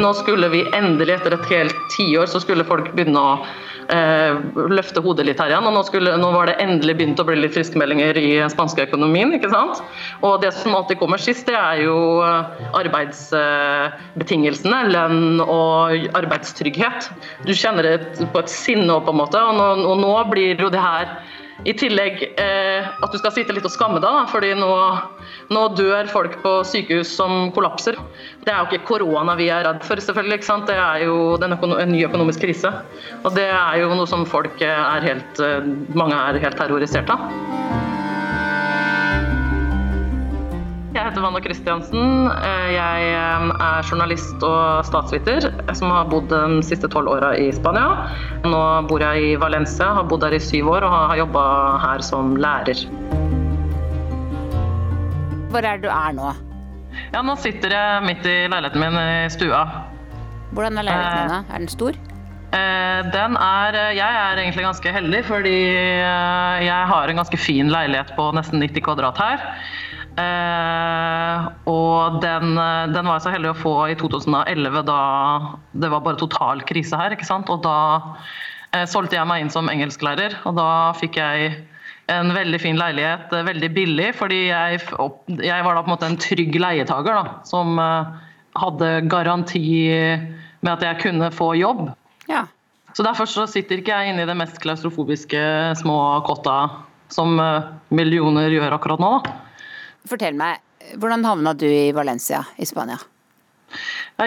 Nå skulle vi endelig, etter et helt tiår, så skulle folk begynne å løfte hodet litt her igjen. Og nå, skulle, nå, var det endelig begynt å bli litt friskmeldinger i spanske økonomien. ikke sant? Og det som alltid kommer sist, det er jo eh, arbeidsbetingelsene. Lønn og arbeidstrygghet. Du kjenner det på et sinne på en måte, og nå, og nå blir jo det her i tillegg eh, at du skal sitte litt og skamme deg, da, fordi nå, nå, dør folk på sykehus som kollapser. Det er jo ikke korona vi er redd for, selvfølgelig. Det er jo en ny økonomisk krise. Og det er jo noe som folk er helt eh, Mange er helt terrorisert av. Jeg heter Vanna Christiansen. Eh, jeg eh, er journalist og statsviter som har bodd de siste tolv åra i Spania. Nå bor jeg i Valencia, har bodd her i syv år og har jobba her som lærer. Hvor er det du er nå? Ja, Nå sitter jeg midt i leiligheten min i stua. Hvordan er leiligheten din? da? Er den stor? Den er, jeg er egentlig ganske heldig, fordi jeg har en ganske fin leilighet på nesten 90 kvadrat her. Eh, og den, den, var jeg så heldig å få i 2011, da det var bare total krise her. ikke sant? Og da eh, solgte jeg meg inn som engelsklærer, og da fikk jeg en veldig fin leilighet, eh, veldig billig, fordi jeg, jeg var da på en måte en trygg leietager da, som eh, hadde garanti med at jeg kunne få jobb. Ja. Så derfor så sitter ikke jeg inne i det mest klaustrofobiske små kotta som eh, millioner gjør akkurat nå. da. Fortell meg, hvordan havna du i Valencia i Spania?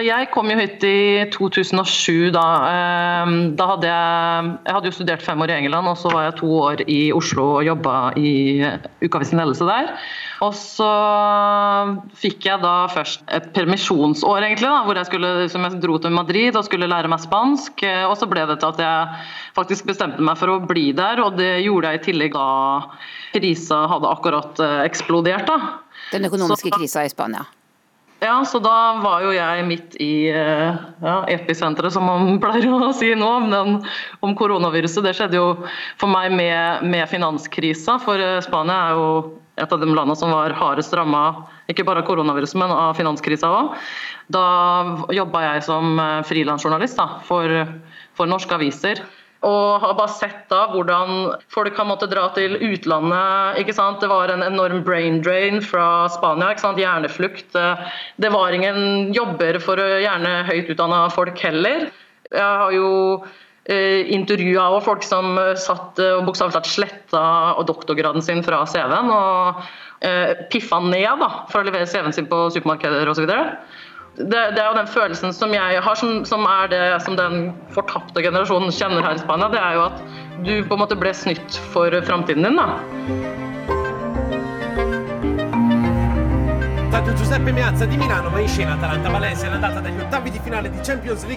Jeg kom jo hit i 2007. Da, ehm, da hadde jeg, jeg hadde jo studert fem år i England, og så var jeg to år i Oslo og jobba i Ukeavisen Ledelse der. Og så fikk jeg da først et permisjonsår, egentlig, da, hvor jeg, skulle, som jeg dro til Madrid og skulle lære meg spansk. Og så ble det til at jeg faktisk bestemte meg for å bli der, og det gjorde jeg i tillegg da krisa hadde akkurat eh, eksplodert. da. Den økonomiske krisa i Spania? Ja, så da var jo jeg midt i eh, ja, episenteret, som man pleier å si nå, den, om koronaviruset. Det skjedde jo for meg med, med finanskrisa, for eh, Spania er jo et av de landene som var hardest ramma, ikke bare av koronaviruset, men av finanskrisa òg. Da jobba jeg som eh, frilansjournalist for, for norske aviser og har bare sett da hvordan folk har måttet dra til utlandet. ikke sant? Det var en enorm brain drain fra Spania. ikke sant? Hjerneflukt. Det var ingen jobber for gjerne høyt utdanna folk heller. Jeg har jo eh, intervjua folk som satt eh, og bokstavelig talt sletta doktorgraden sin fra CV-en og eh, piffa ned da, for å levere CV-en sin på supermarkeder osv det, det, er jo den følelsen som jeg har, som, som, er det som den fortapte generasjonen kjenner her i Spania. Det er jo at du på en måte ble snytt for framtiden din. da.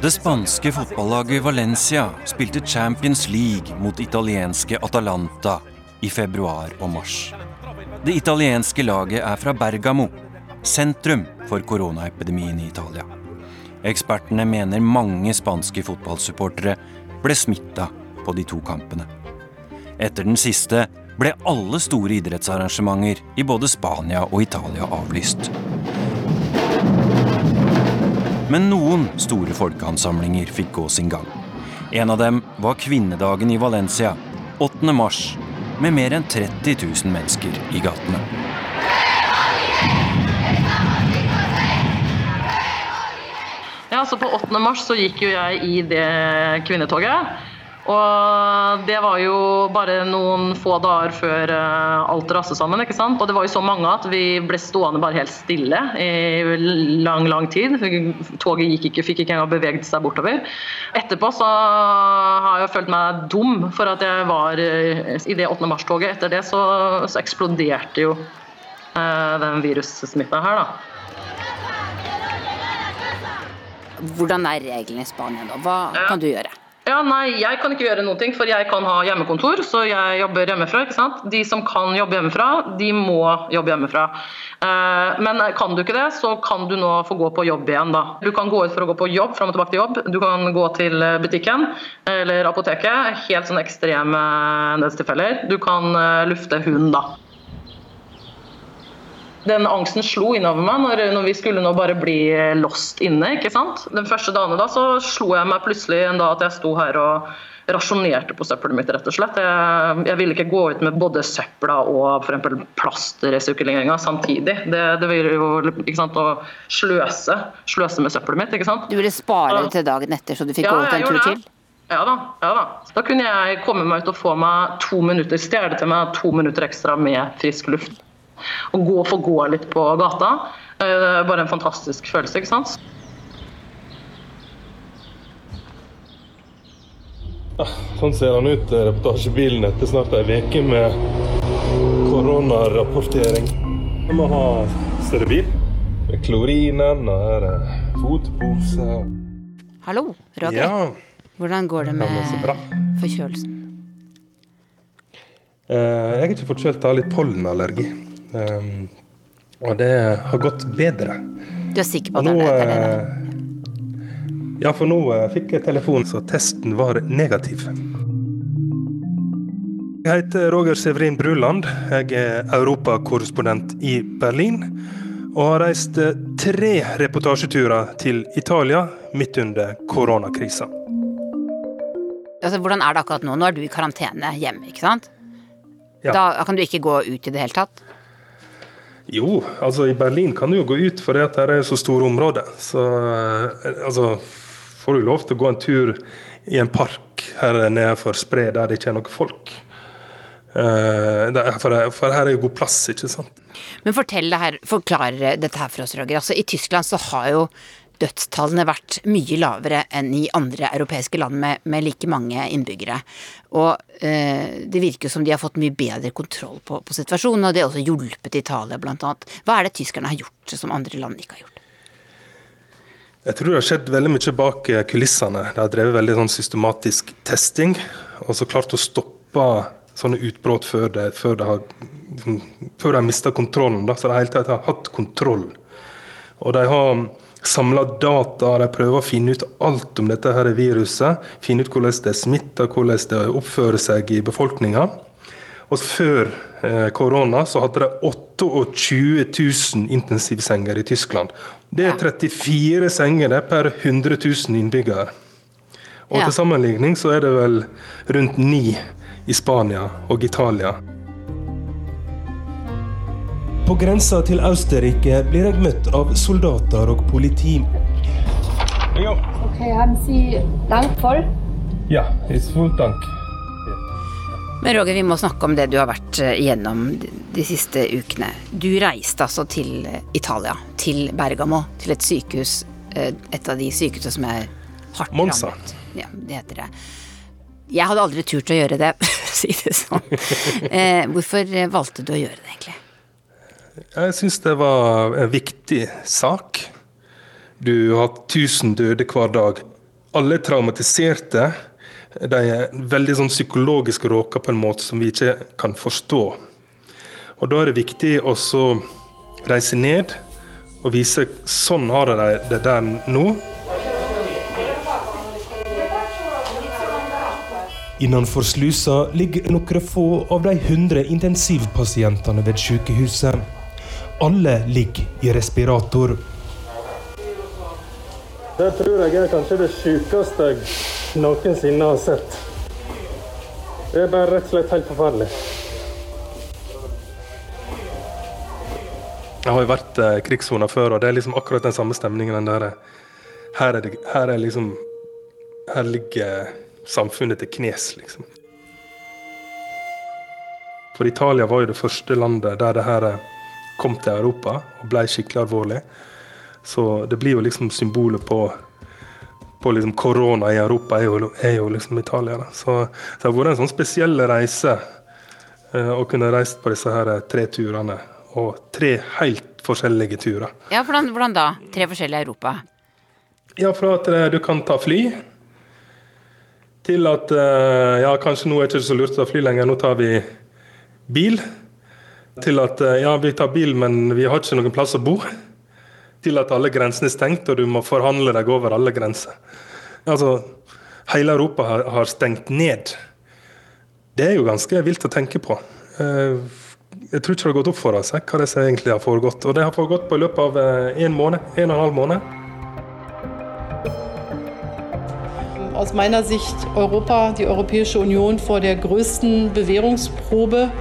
Det spanske fotballaget Valencia spilte Champions League mot italienske Atalanta i februar og mars. Det italienske laget er fra Bergamo, sentrum for koronaepidemien i Italia. Ekspertene mener mange spanske fotballsupportere ble smitta på de to kampene. Etter den siste ble alle store idrettsarrangementer i både Spania og Italia avlyst. Men noen store folkeansamlinger fikk gå sin gang. En av dem var kvinnedagen i Valencia 8. mars, med mer enn 30 000 mennesker i gatene. Ja, så På 8. mars så gikk jo jeg i det kvinnetoget. Og det var jo bare noen få dager før eh, alt raste sammen. ikke sant? Og det var jo så mange at vi ble stående bare helt stille i lang, lang tid. Toget gikk ikke, fikk ikke engang beveget seg bortover. Etterpå så har jeg følt meg dum for at jeg var eh, i det 8. mars-toget. Etter det så, så eksploderte jo eh, den virussmitta her, da. Hvordan er reglene i Spania nå? Hva kan du gjøre? Ja, nei, Jeg kan ikke gjøre noe, for jeg kan ha hjemmekontor, så jeg jobber hjemmefra. ikke sant? De som kan jobbe hjemmefra, de må jobbe hjemmefra. Eh, men kan du ikke det, så kan du nå få gå på jobb igjen. da. Du kan gå ut for å gå på jobb, fram og tilbake til jobb. Du kan gå til butikken eller apoteket. Helt sånn ekstreme nødstilfeller. Du kan eh, lufte hund, da den angsten slo innover meg når, når, vi skulle nå bare bli lost inne. ikke sant? Den første dagen da så slo jeg meg plutselig en dag at jeg sto her og rasjonerte på søppelet mitt, rett og slett. Jeg, jeg ville ikke gå ut med både søpla og f.eks. plastresirkuleringa samtidig. Det, det ville jo ikke sant, å sløse, sløse med søppelet mitt. ikke sant? Du ville spare det til dagen etter, så du fikk ja, gå ut en tur til? Ja da, ja da. Da kunne jeg komme meg ut og få meg to minutter, stjele til meg to minutter ekstra med frisk luft å gå og få gå litt på gata. Eh, bare en fantastisk følelse, ikke sant. sånn ser han ut, eh, reportasjebilen, etter snart ei uke med koronarapportering. Vi må ha større bil med klorinen, og her er fotpose. Hallo, Roger. Ja. Hvordan går det med forkjølelsen? Eh, jeg er ikke forkjølt, jeg har litt pollenallergi. Um, og det har gått bedre. Du er sikker på at det er det? Eh, ja, for nå uh, fikk jeg telefon, så testen var negativ. Jeg heter Roger Severin Bruland. Jeg er europakorrespondent i Berlin. Og har reist eh, tre reportasjeturer til Italia midt under koronakrisa. Altså, hvordan er det akkurat nå? Nå er du i karantene hjemme, ikke sant? Ja. Da kan du ikke gå ut i det hele tatt? Jo, altså i Berlin kan du jo gå ut for det det er så store områder. Så eh, altså får du lov til å gå en tur i en park her nede for Spre der det ikke er noe folk. Uh, for, for, her er jo god plass, ikke sant. Men fortell det her, forklar dette her for oss, Roger. Altså, I Tyskland så har jo dødstallene vært mye lavere enn i andre europeiske land med, med like mange innbyggere. Og eh, det virker som de har fått mye bedre kontroll på, på situasjonen, og det har også hjulpet Italia bl.a. Hva er det tyskerne har gjort som andre land ikke har gjort? Jeg tror det har skjedd veldig mye bak kulissene. De har drevet veldig sånn systematisk testing, og så klart å stoppe sånne utbrudd før før de har, før har mista kontrollen. Da. Så de hele tatt har hatt kontroll. Og de har samler data, de prøver å finne ut alt om dette her viruset. Finne ut hvordan det smitter, hvordan det oppfører seg i befolkninga. Og Før eh, korona så hadde de 28 000 intensivsenger i Tyskland. Det er 34 senger per 100 000 innbyggere. Og. Til sammenligning så er det vel rundt ni i Spania og Italia. På grensa til Austerrike blir jeg møtt av soldater og politi. Ja. Okay, haben Sie Dank voll? Ja, ist full dank. Men Roger, vi må snakke om det du har vært eh, igjennom de siste ukene. Du reiste altså til Italia, til Bergamo, til et sykehus, eh, et av de sykehusene som er hardt Monza. rammet. Ja, det heter det. Jeg hadde aldri turt å gjøre det, for å si det sånn. Eh, hvorfor valgte du å gjøre det, egentlig? Jeg syns det var en viktig sak. Du har 1000 døde hver dag. Alle er traumatiserte. De er veldig sånn psykologisk råka på en måte som vi ikke kan forstå. Og Da er det viktig å reise ned og vise sånn har de det der nå. Innenfor slusa ligger noen få av de 100 intensivpasientene ved sykehuset. Alle ligger i respirator. Det tror jeg er kanskje det sjukeste jeg noensinne har sett. Det er bare rett og slett helt forferdelig. Jeg har jo vært eh, krigssoner før, og det er liksom akkurat den samme stemningen. den der. Her er, det, her er liksom Her ligger samfunnet til knes, liksom. For Italia var jo det første landet der det her eh, kom til Europa og ble skikkelig alvorlig. Så det blir jo liksom symbolet på, på liksom korona i Europa, er jo, er jo liksom Italia. Da. Så, så det har vært en sånn spesiell reise eh, å kunne reise på disse her eh, tre turene. Og tre helt forskjellige turer. Ja, hvordan, hvordan da? Tre forskjellige Europa? Ja, fra at eh, du kan ta fly, til at eh, ja, kanskje nå er det ikke så lurt å ta fly lenger, nå tar vi bil. Til at eh, ja, vi tar bil, men vi har ikke noen plass å bo. Til at alle grensene er stengt, og du må forhandle deg over alle grenser. Altså, hele Europa har, stengt ned. Det er jo ganske vilt å tenke på. Eh, Jeg tror ikke det har gått opp for oss eh, hva det som egentlig har foregått. Og det har foregått på i løpet av en måned, en og en halv måned. Aus meiner Sicht Europa, die Europäische Union vor der größten Bewährungsprobe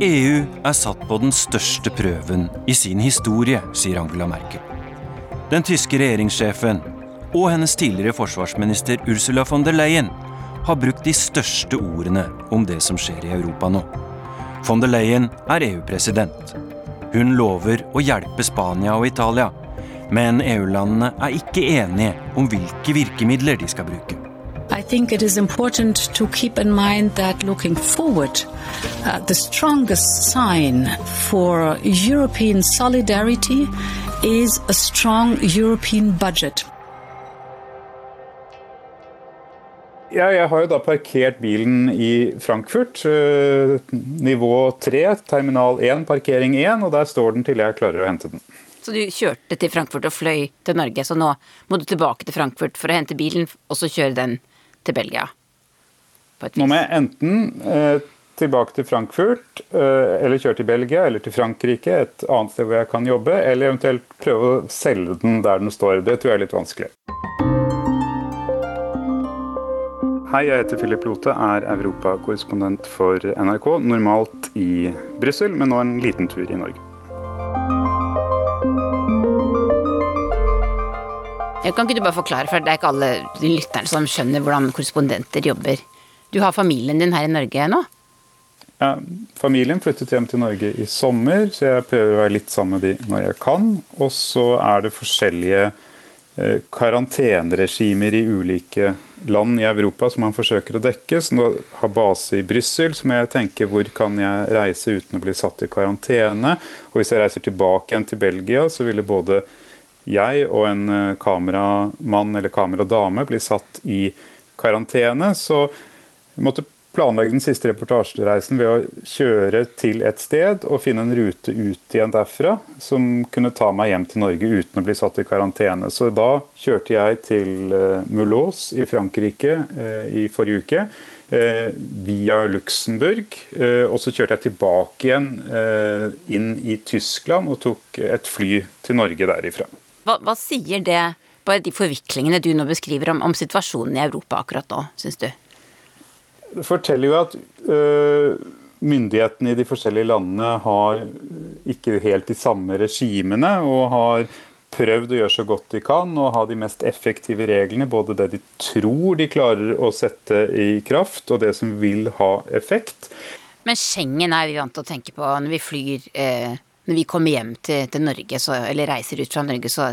EU er satt på den største prøven i sin historie, sier Angela Merkel. Den tyske regjeringssjefen og hennes tidligere forsvarsminister Ursula von der Leyen har brukt de største ordene om det som skjer i Europa nå. Von der Leyen er EU-president. Hun lover å hjelpe Spania og Italia, men EU-landene er ikke enige om hvilke virkemidler de skal bruke. I think it is important to keep in mind that looking forward, uh, the strongest sign for European solidarity is a strong European budget. Ja, jeg har jo da parkert bilen i Frankfurt, eh, nivå 3, terminal 1, parkering 1, og der står den til jeg klarer å hente den. Så du kjørte til Frankfurt og fløy til Norge, så nå må du tilbake til Frankfurt for å hente bilen, og så kjøre den til Belgia? Nå må jeg enten eh, tilbake til Frankfurt, eh, eller kjøre til Belgia, eller til Frankrike, et annet sted hvor jeg kan jobbe, eller eventuelt prøve å selge den der den står. Det tror jeg er litt vanskelig. Hei, jeg heter Philip Lote, er europakorrespondent for NRK, normalt i Brussel, men nå en liten tur i Norge. Kan ikke du bare forklare, for det er ikke alle lytterne som skjønner hvordan korrespondenter jobber. Du har familien din her i Norge nå? Ja, familien flyttet hjem til Norge i sommer, så jeg prøver å være litt sammen med de når jeg kan. Og så er det forskjellige eh, karanteneregimer i ulike land i Europa som man forsøker å dekke. Så nå har base i Brussel, som jeg tenker hvor kan jeg reise uten å bli satt i karantene. Og hvis jeg reiser tilbake igjen til Belgia, så ville både jeg og en eh, kameramann eller kameradame blir satt i karantene. Så måtte planlegge den siste reportasjereisen ved å kjøre til et sted og finne en rute ut igjen derfra som kunne ta meg hjem til Norge uten å bli satt i karantene. Så da kjørte jeg til eh, Mulhouse i Frankrike eh, i forrige uke. Via Luxembourg. Og så kjørte jeg tilbake igjen inn i Tyskland og tok et fly til Norge derifra. Hva, hva sier det, på de forviklingene du nå beskriver om, om situasjonen i Europa akkurat nå, syns du? Det forteller jo at øh, myndighetene i de forskjellige landene har ikke helt de samme regimene, og har prøvd å gjøre så godt de kan og ha de mest effektive reglene. Både det de tror de klarer å sette i kraft, og det som vil ha effekt. Men Schengen er vi vant til å tenke på når vi flyr eh, Når vi kommer hjem til, til Norge, så, eller reiser ut fra Norge, så,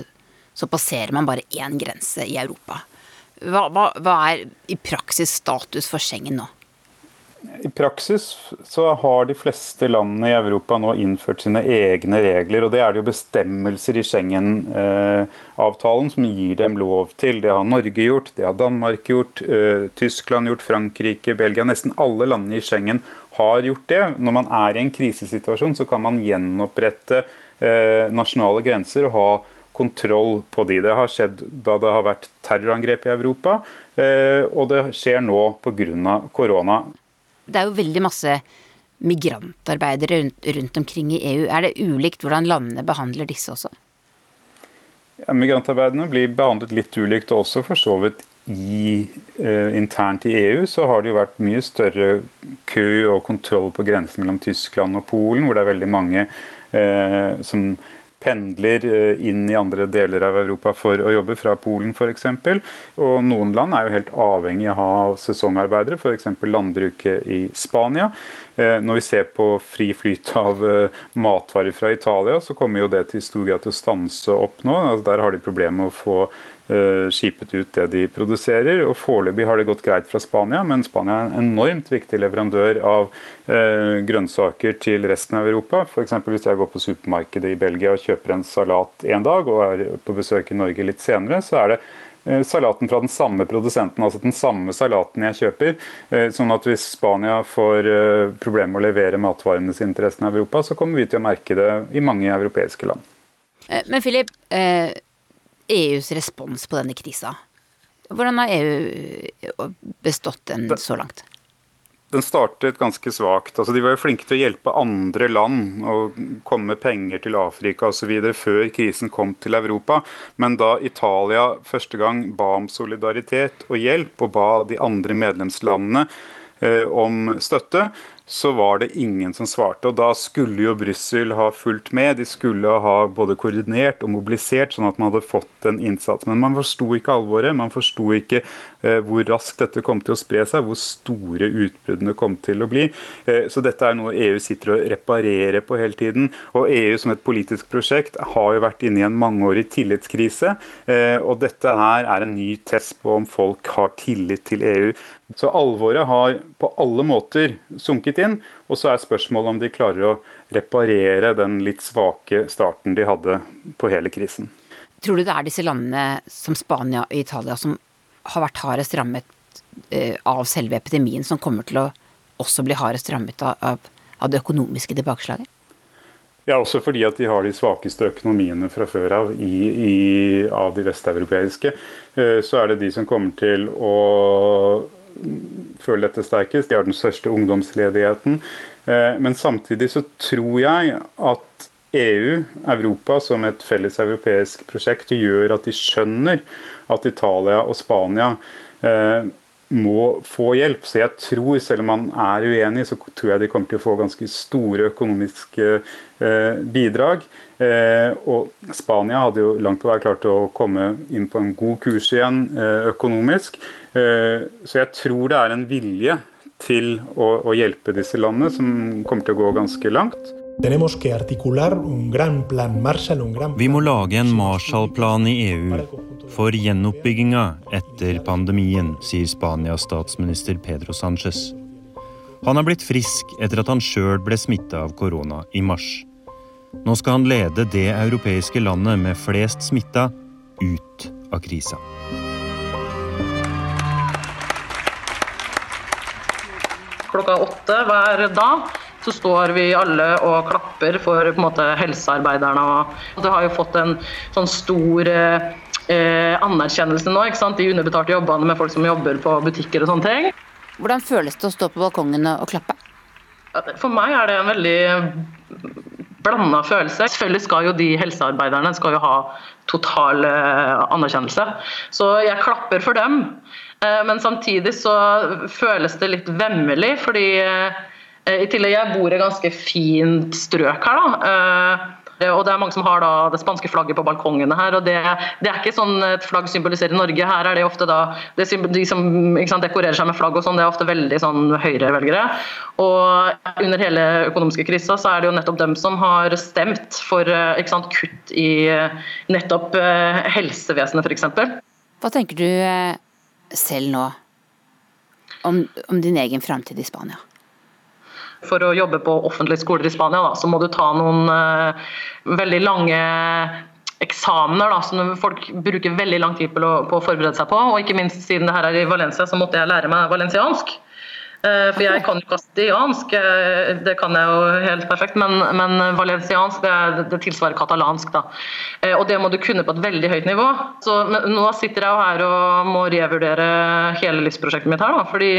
så passerer man bare én grense i Europa. Hva, hva, hva, er i praksis status for Schengen nå? I praksis så har de fleste landene i Europa nå innført sine egne regler. og Det er det jo bestemmelser i Schengen-avtalen som gir dem lov til. Det har Norge gjort, det har Danmark gjort, Tyskland gjort, Frankrike, Belgia. Nesten alle landene i Schengen har gjort det. Når man er i en krisesituasjon, så kan man gjenopprette nasjonale grenser og ha kontroll på de. Det har skjedd da det har vært terrorangrep i Europa, og det skjer nå pga. korona. Det er jo veldig masse migrantarbeidere rundt, rundt, omkring i EU. Er det ulikt hvordan landene behandler disse også? migrantarbeiderne blir behandlet litt ulikt, også for så vidt i, eh, internt i EU så har det jo vært mye større kø og kontroll på grensen mellom Tyskland og Polen, hvor det er veldig mange eh, som pendler eh, inn i andre deler av Europa for å jobbe, fra Polen f.eks. Og noen land er jo helt avhengig av å ha sesongarbeidere, f.eks. landbruket i Spania. Eh, når vi ser på fri flyt av eh, matvarer fra Italia, så kommer jo det til stor grad til å stanse opp nå. Altså, der har de problemer med å få skipet ut det de produserer. og Foreløpig har det gått greit fra Spania, men Spania er en enormt viktig leverandør av eh, grønnsaker til resten av Europa. F.eks. hvis jeg går på supermarkedet i Belgia og kjøper en salat en dag, og er på besøk i Norge litt senere, så er det eh, salaten fra den samme produsenten, altså den samme salaten jeg kjøper. Eh, sånn at hvis Spania får problemer med å levere matvarene sine til resten av Europa, så kommer vi til å merke det i mange europeiske land. Men Philip, EUs respons på denne krisa? Hvordan har EU bestått den så langt? Den startet ganske svakt. Altså, de var jo flinke til å hjelpe andre land og komme med penger til Afrika osv. før krisen kom til Europa. Men da Italia første gang ba om solidaritet og hjelp, og ba de andre medlemslandene eh, om støtte, så var det ingen som svarte. Og da skulle jo Brussel ha fulgt med. De skulle ha både koordinert og mobilisert, sånn at man hadde fått en innsats. Men man forsto ikke alvoret. Man forsto ikke hvor raskt dette kom til å spre seg, hvor store utbruddene kom til å bli. Eh, så dette er noe EU sitter og reparerer på hele tiden. Og EU som et politisk prosjekt har jo vært inne i en mangeårig tillitskrise. Eh, og dette her er en ny test på om folk har tillit til EU. Så alvoret har på alle måter sunket inn. Og så er spørsmålet om de klarer å reparere den litt svake starten de hadde på hele krisen. Tror du det er disse landene som Spania og Italia som har vært hardest rammet eh, av selve epidemien, som kommer til å også bli hardest rammet av, av det økonomiske tilbakeslaget? Ja, også fordi at de har de svakeste økonomiene fra før av i, i, av de vesteuropeiske. Eh, så er det de som kommer til å føle dette sterkest. De har den største ungdomsledigheten. Eh, men samtidig så tror jeg at EU, Europa, som et felles europeisk prosjekt, gjør at de skjønner at Italia og Spania eh, må få hjelp. Så jeg tror, selv om man er uenig, så tror jeg de kommer til å få ganske store økonomiske eh, bidrag. Og Spania hadde jo langt på vei klart å komme inn på en god kurs igjen økonomisk. Eh, så jeg tror det er en vilje til å, å hjelpe disse landene som kommer til å gå ganske langt. Vi må lage en Marshall-plan i EU for gjenoppbygginga etter pandemien, sier Spanias statsminister Pedro Sánchez. Han er blitt frisk etter at han sjøl ble smitta av korona i mars. Nå skal han lede det europeiske landet med flest smitta ut av krisa. klokka åtte hver dag. Så står vi alle og klapper for måte, helsearbeiderne. Og det har jo fått en sånn stor eh, anerkjennelse nå, ikke sant? de underbetalte jobbene med folk som jobber på butikker og sånne ting. Hvordan føles det å stå på balkongene og klappe? For meg er det en veldig blanda følelse. Selvfølgelig skal jo de helsearbeiderne skal jo ha total eh, anerkjennelse. Så jeg klapper for dem. Eh, men samtidig så føles det litt vemmelig, fordi eh, i tillegg jeg bor i ganske fint strøk her. da, eh, og det er mange som har det spanske flagget på balkongene her. og Det, det er ikke sånn et flagg symboliserer Norge. Her er det ofte da det, De som sant, dekorerer seg med flagg og sånn, det er ofte veldig sånn høyrevelgere. Og under hele økonomiske krisa så er det jo nettopp dem som har stemt for sant, kutt i nettopp helsevesenet, f.eks. Hva tenker du selv nå om, om din egen framtid i Spania? For å jobbe på offentlige skoler i Spania, da, så må du ta noen uh, veldig lange eksamener da, som folk bruker veldig lang tid på å, på å, forberede seg på. Og ikke minst siden det her er i Valencia, så måtte jeg lære meg valenciansk. Eh, for jeg kan jo kastiansk, eh, det kan jeg jo helt perfekt, men, men valenciansk det, det, tilsvarer katalansk. da. Eh, og det må du kunne på et veldig høyt nivå. Så nå sitter jeg jo her og må revurdere hele livsprosjektet mitt her. da, Fordi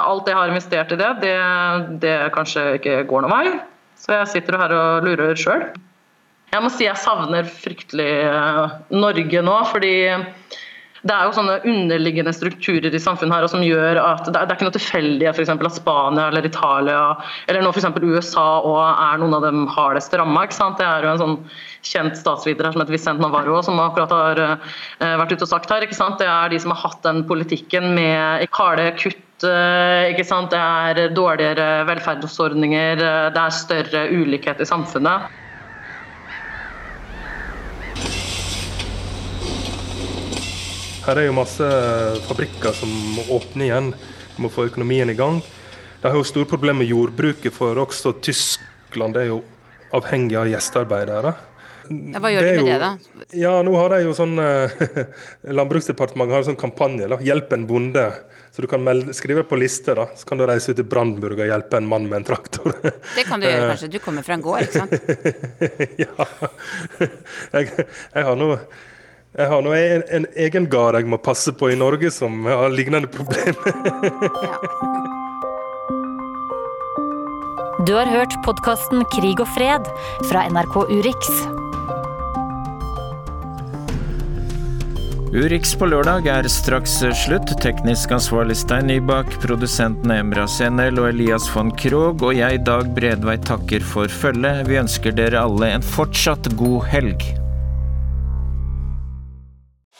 alt jeg har investert i det, det, det kanskje ikke går noen vei. Så jeg sitter her og lurer sjøl. Jeg må si jeg savner fryktelig Norge nå, fordi det er jo sånne underliggende strukturer i samfunnet her som gjør at det er, ikke noe tilfeldig for at Spania eller Italia eller nå f.eks. USA og er noen av dem hardest ramma. Det er jo en sånn kjent statsviter her som heter Vicent Navarro som akkurat har uh, vært ute og sagt her. Det er de som har hatt den politikken med harde kutt. Uh, det er dårligere velferdsordninger, uh, det er større ulikhet i samfunnet. Her er jo masse fabrikker som må åpne igjen, må få økonomien i gang. De har jo store problemer med jordbruket, for også Tyskland er jo avhengig av gjestearbeidere. Ja, hva gjør de med det, da? Ja, nå har de jo sånn Landbruksdepartementet har en sånn kampanje. da, 'Hjelp en bonde'. Så du kan melde, skrive på liste, da. Så kan du reise ut til Brandenburg og hjelpe en mann med en traktor. Det kan du gjøre, kanskje. Du kommer fra en gård, ikke sant? ja. Jeg, jeg har nå jeg har nå en, en egen gard jeg må passe på i Norge som har lignende problemer. Du har hørt podkasten Krig og fred fra NRK Urix. Urix på lørdag er straks slutt. Teknisk ansvarlig Stein Nybakk, produsentene Emra Senel og Elias von Krogh, og jeg, Dag Bredvei, takker for følget. Vi ønsker dere alle en fortsatt god helg.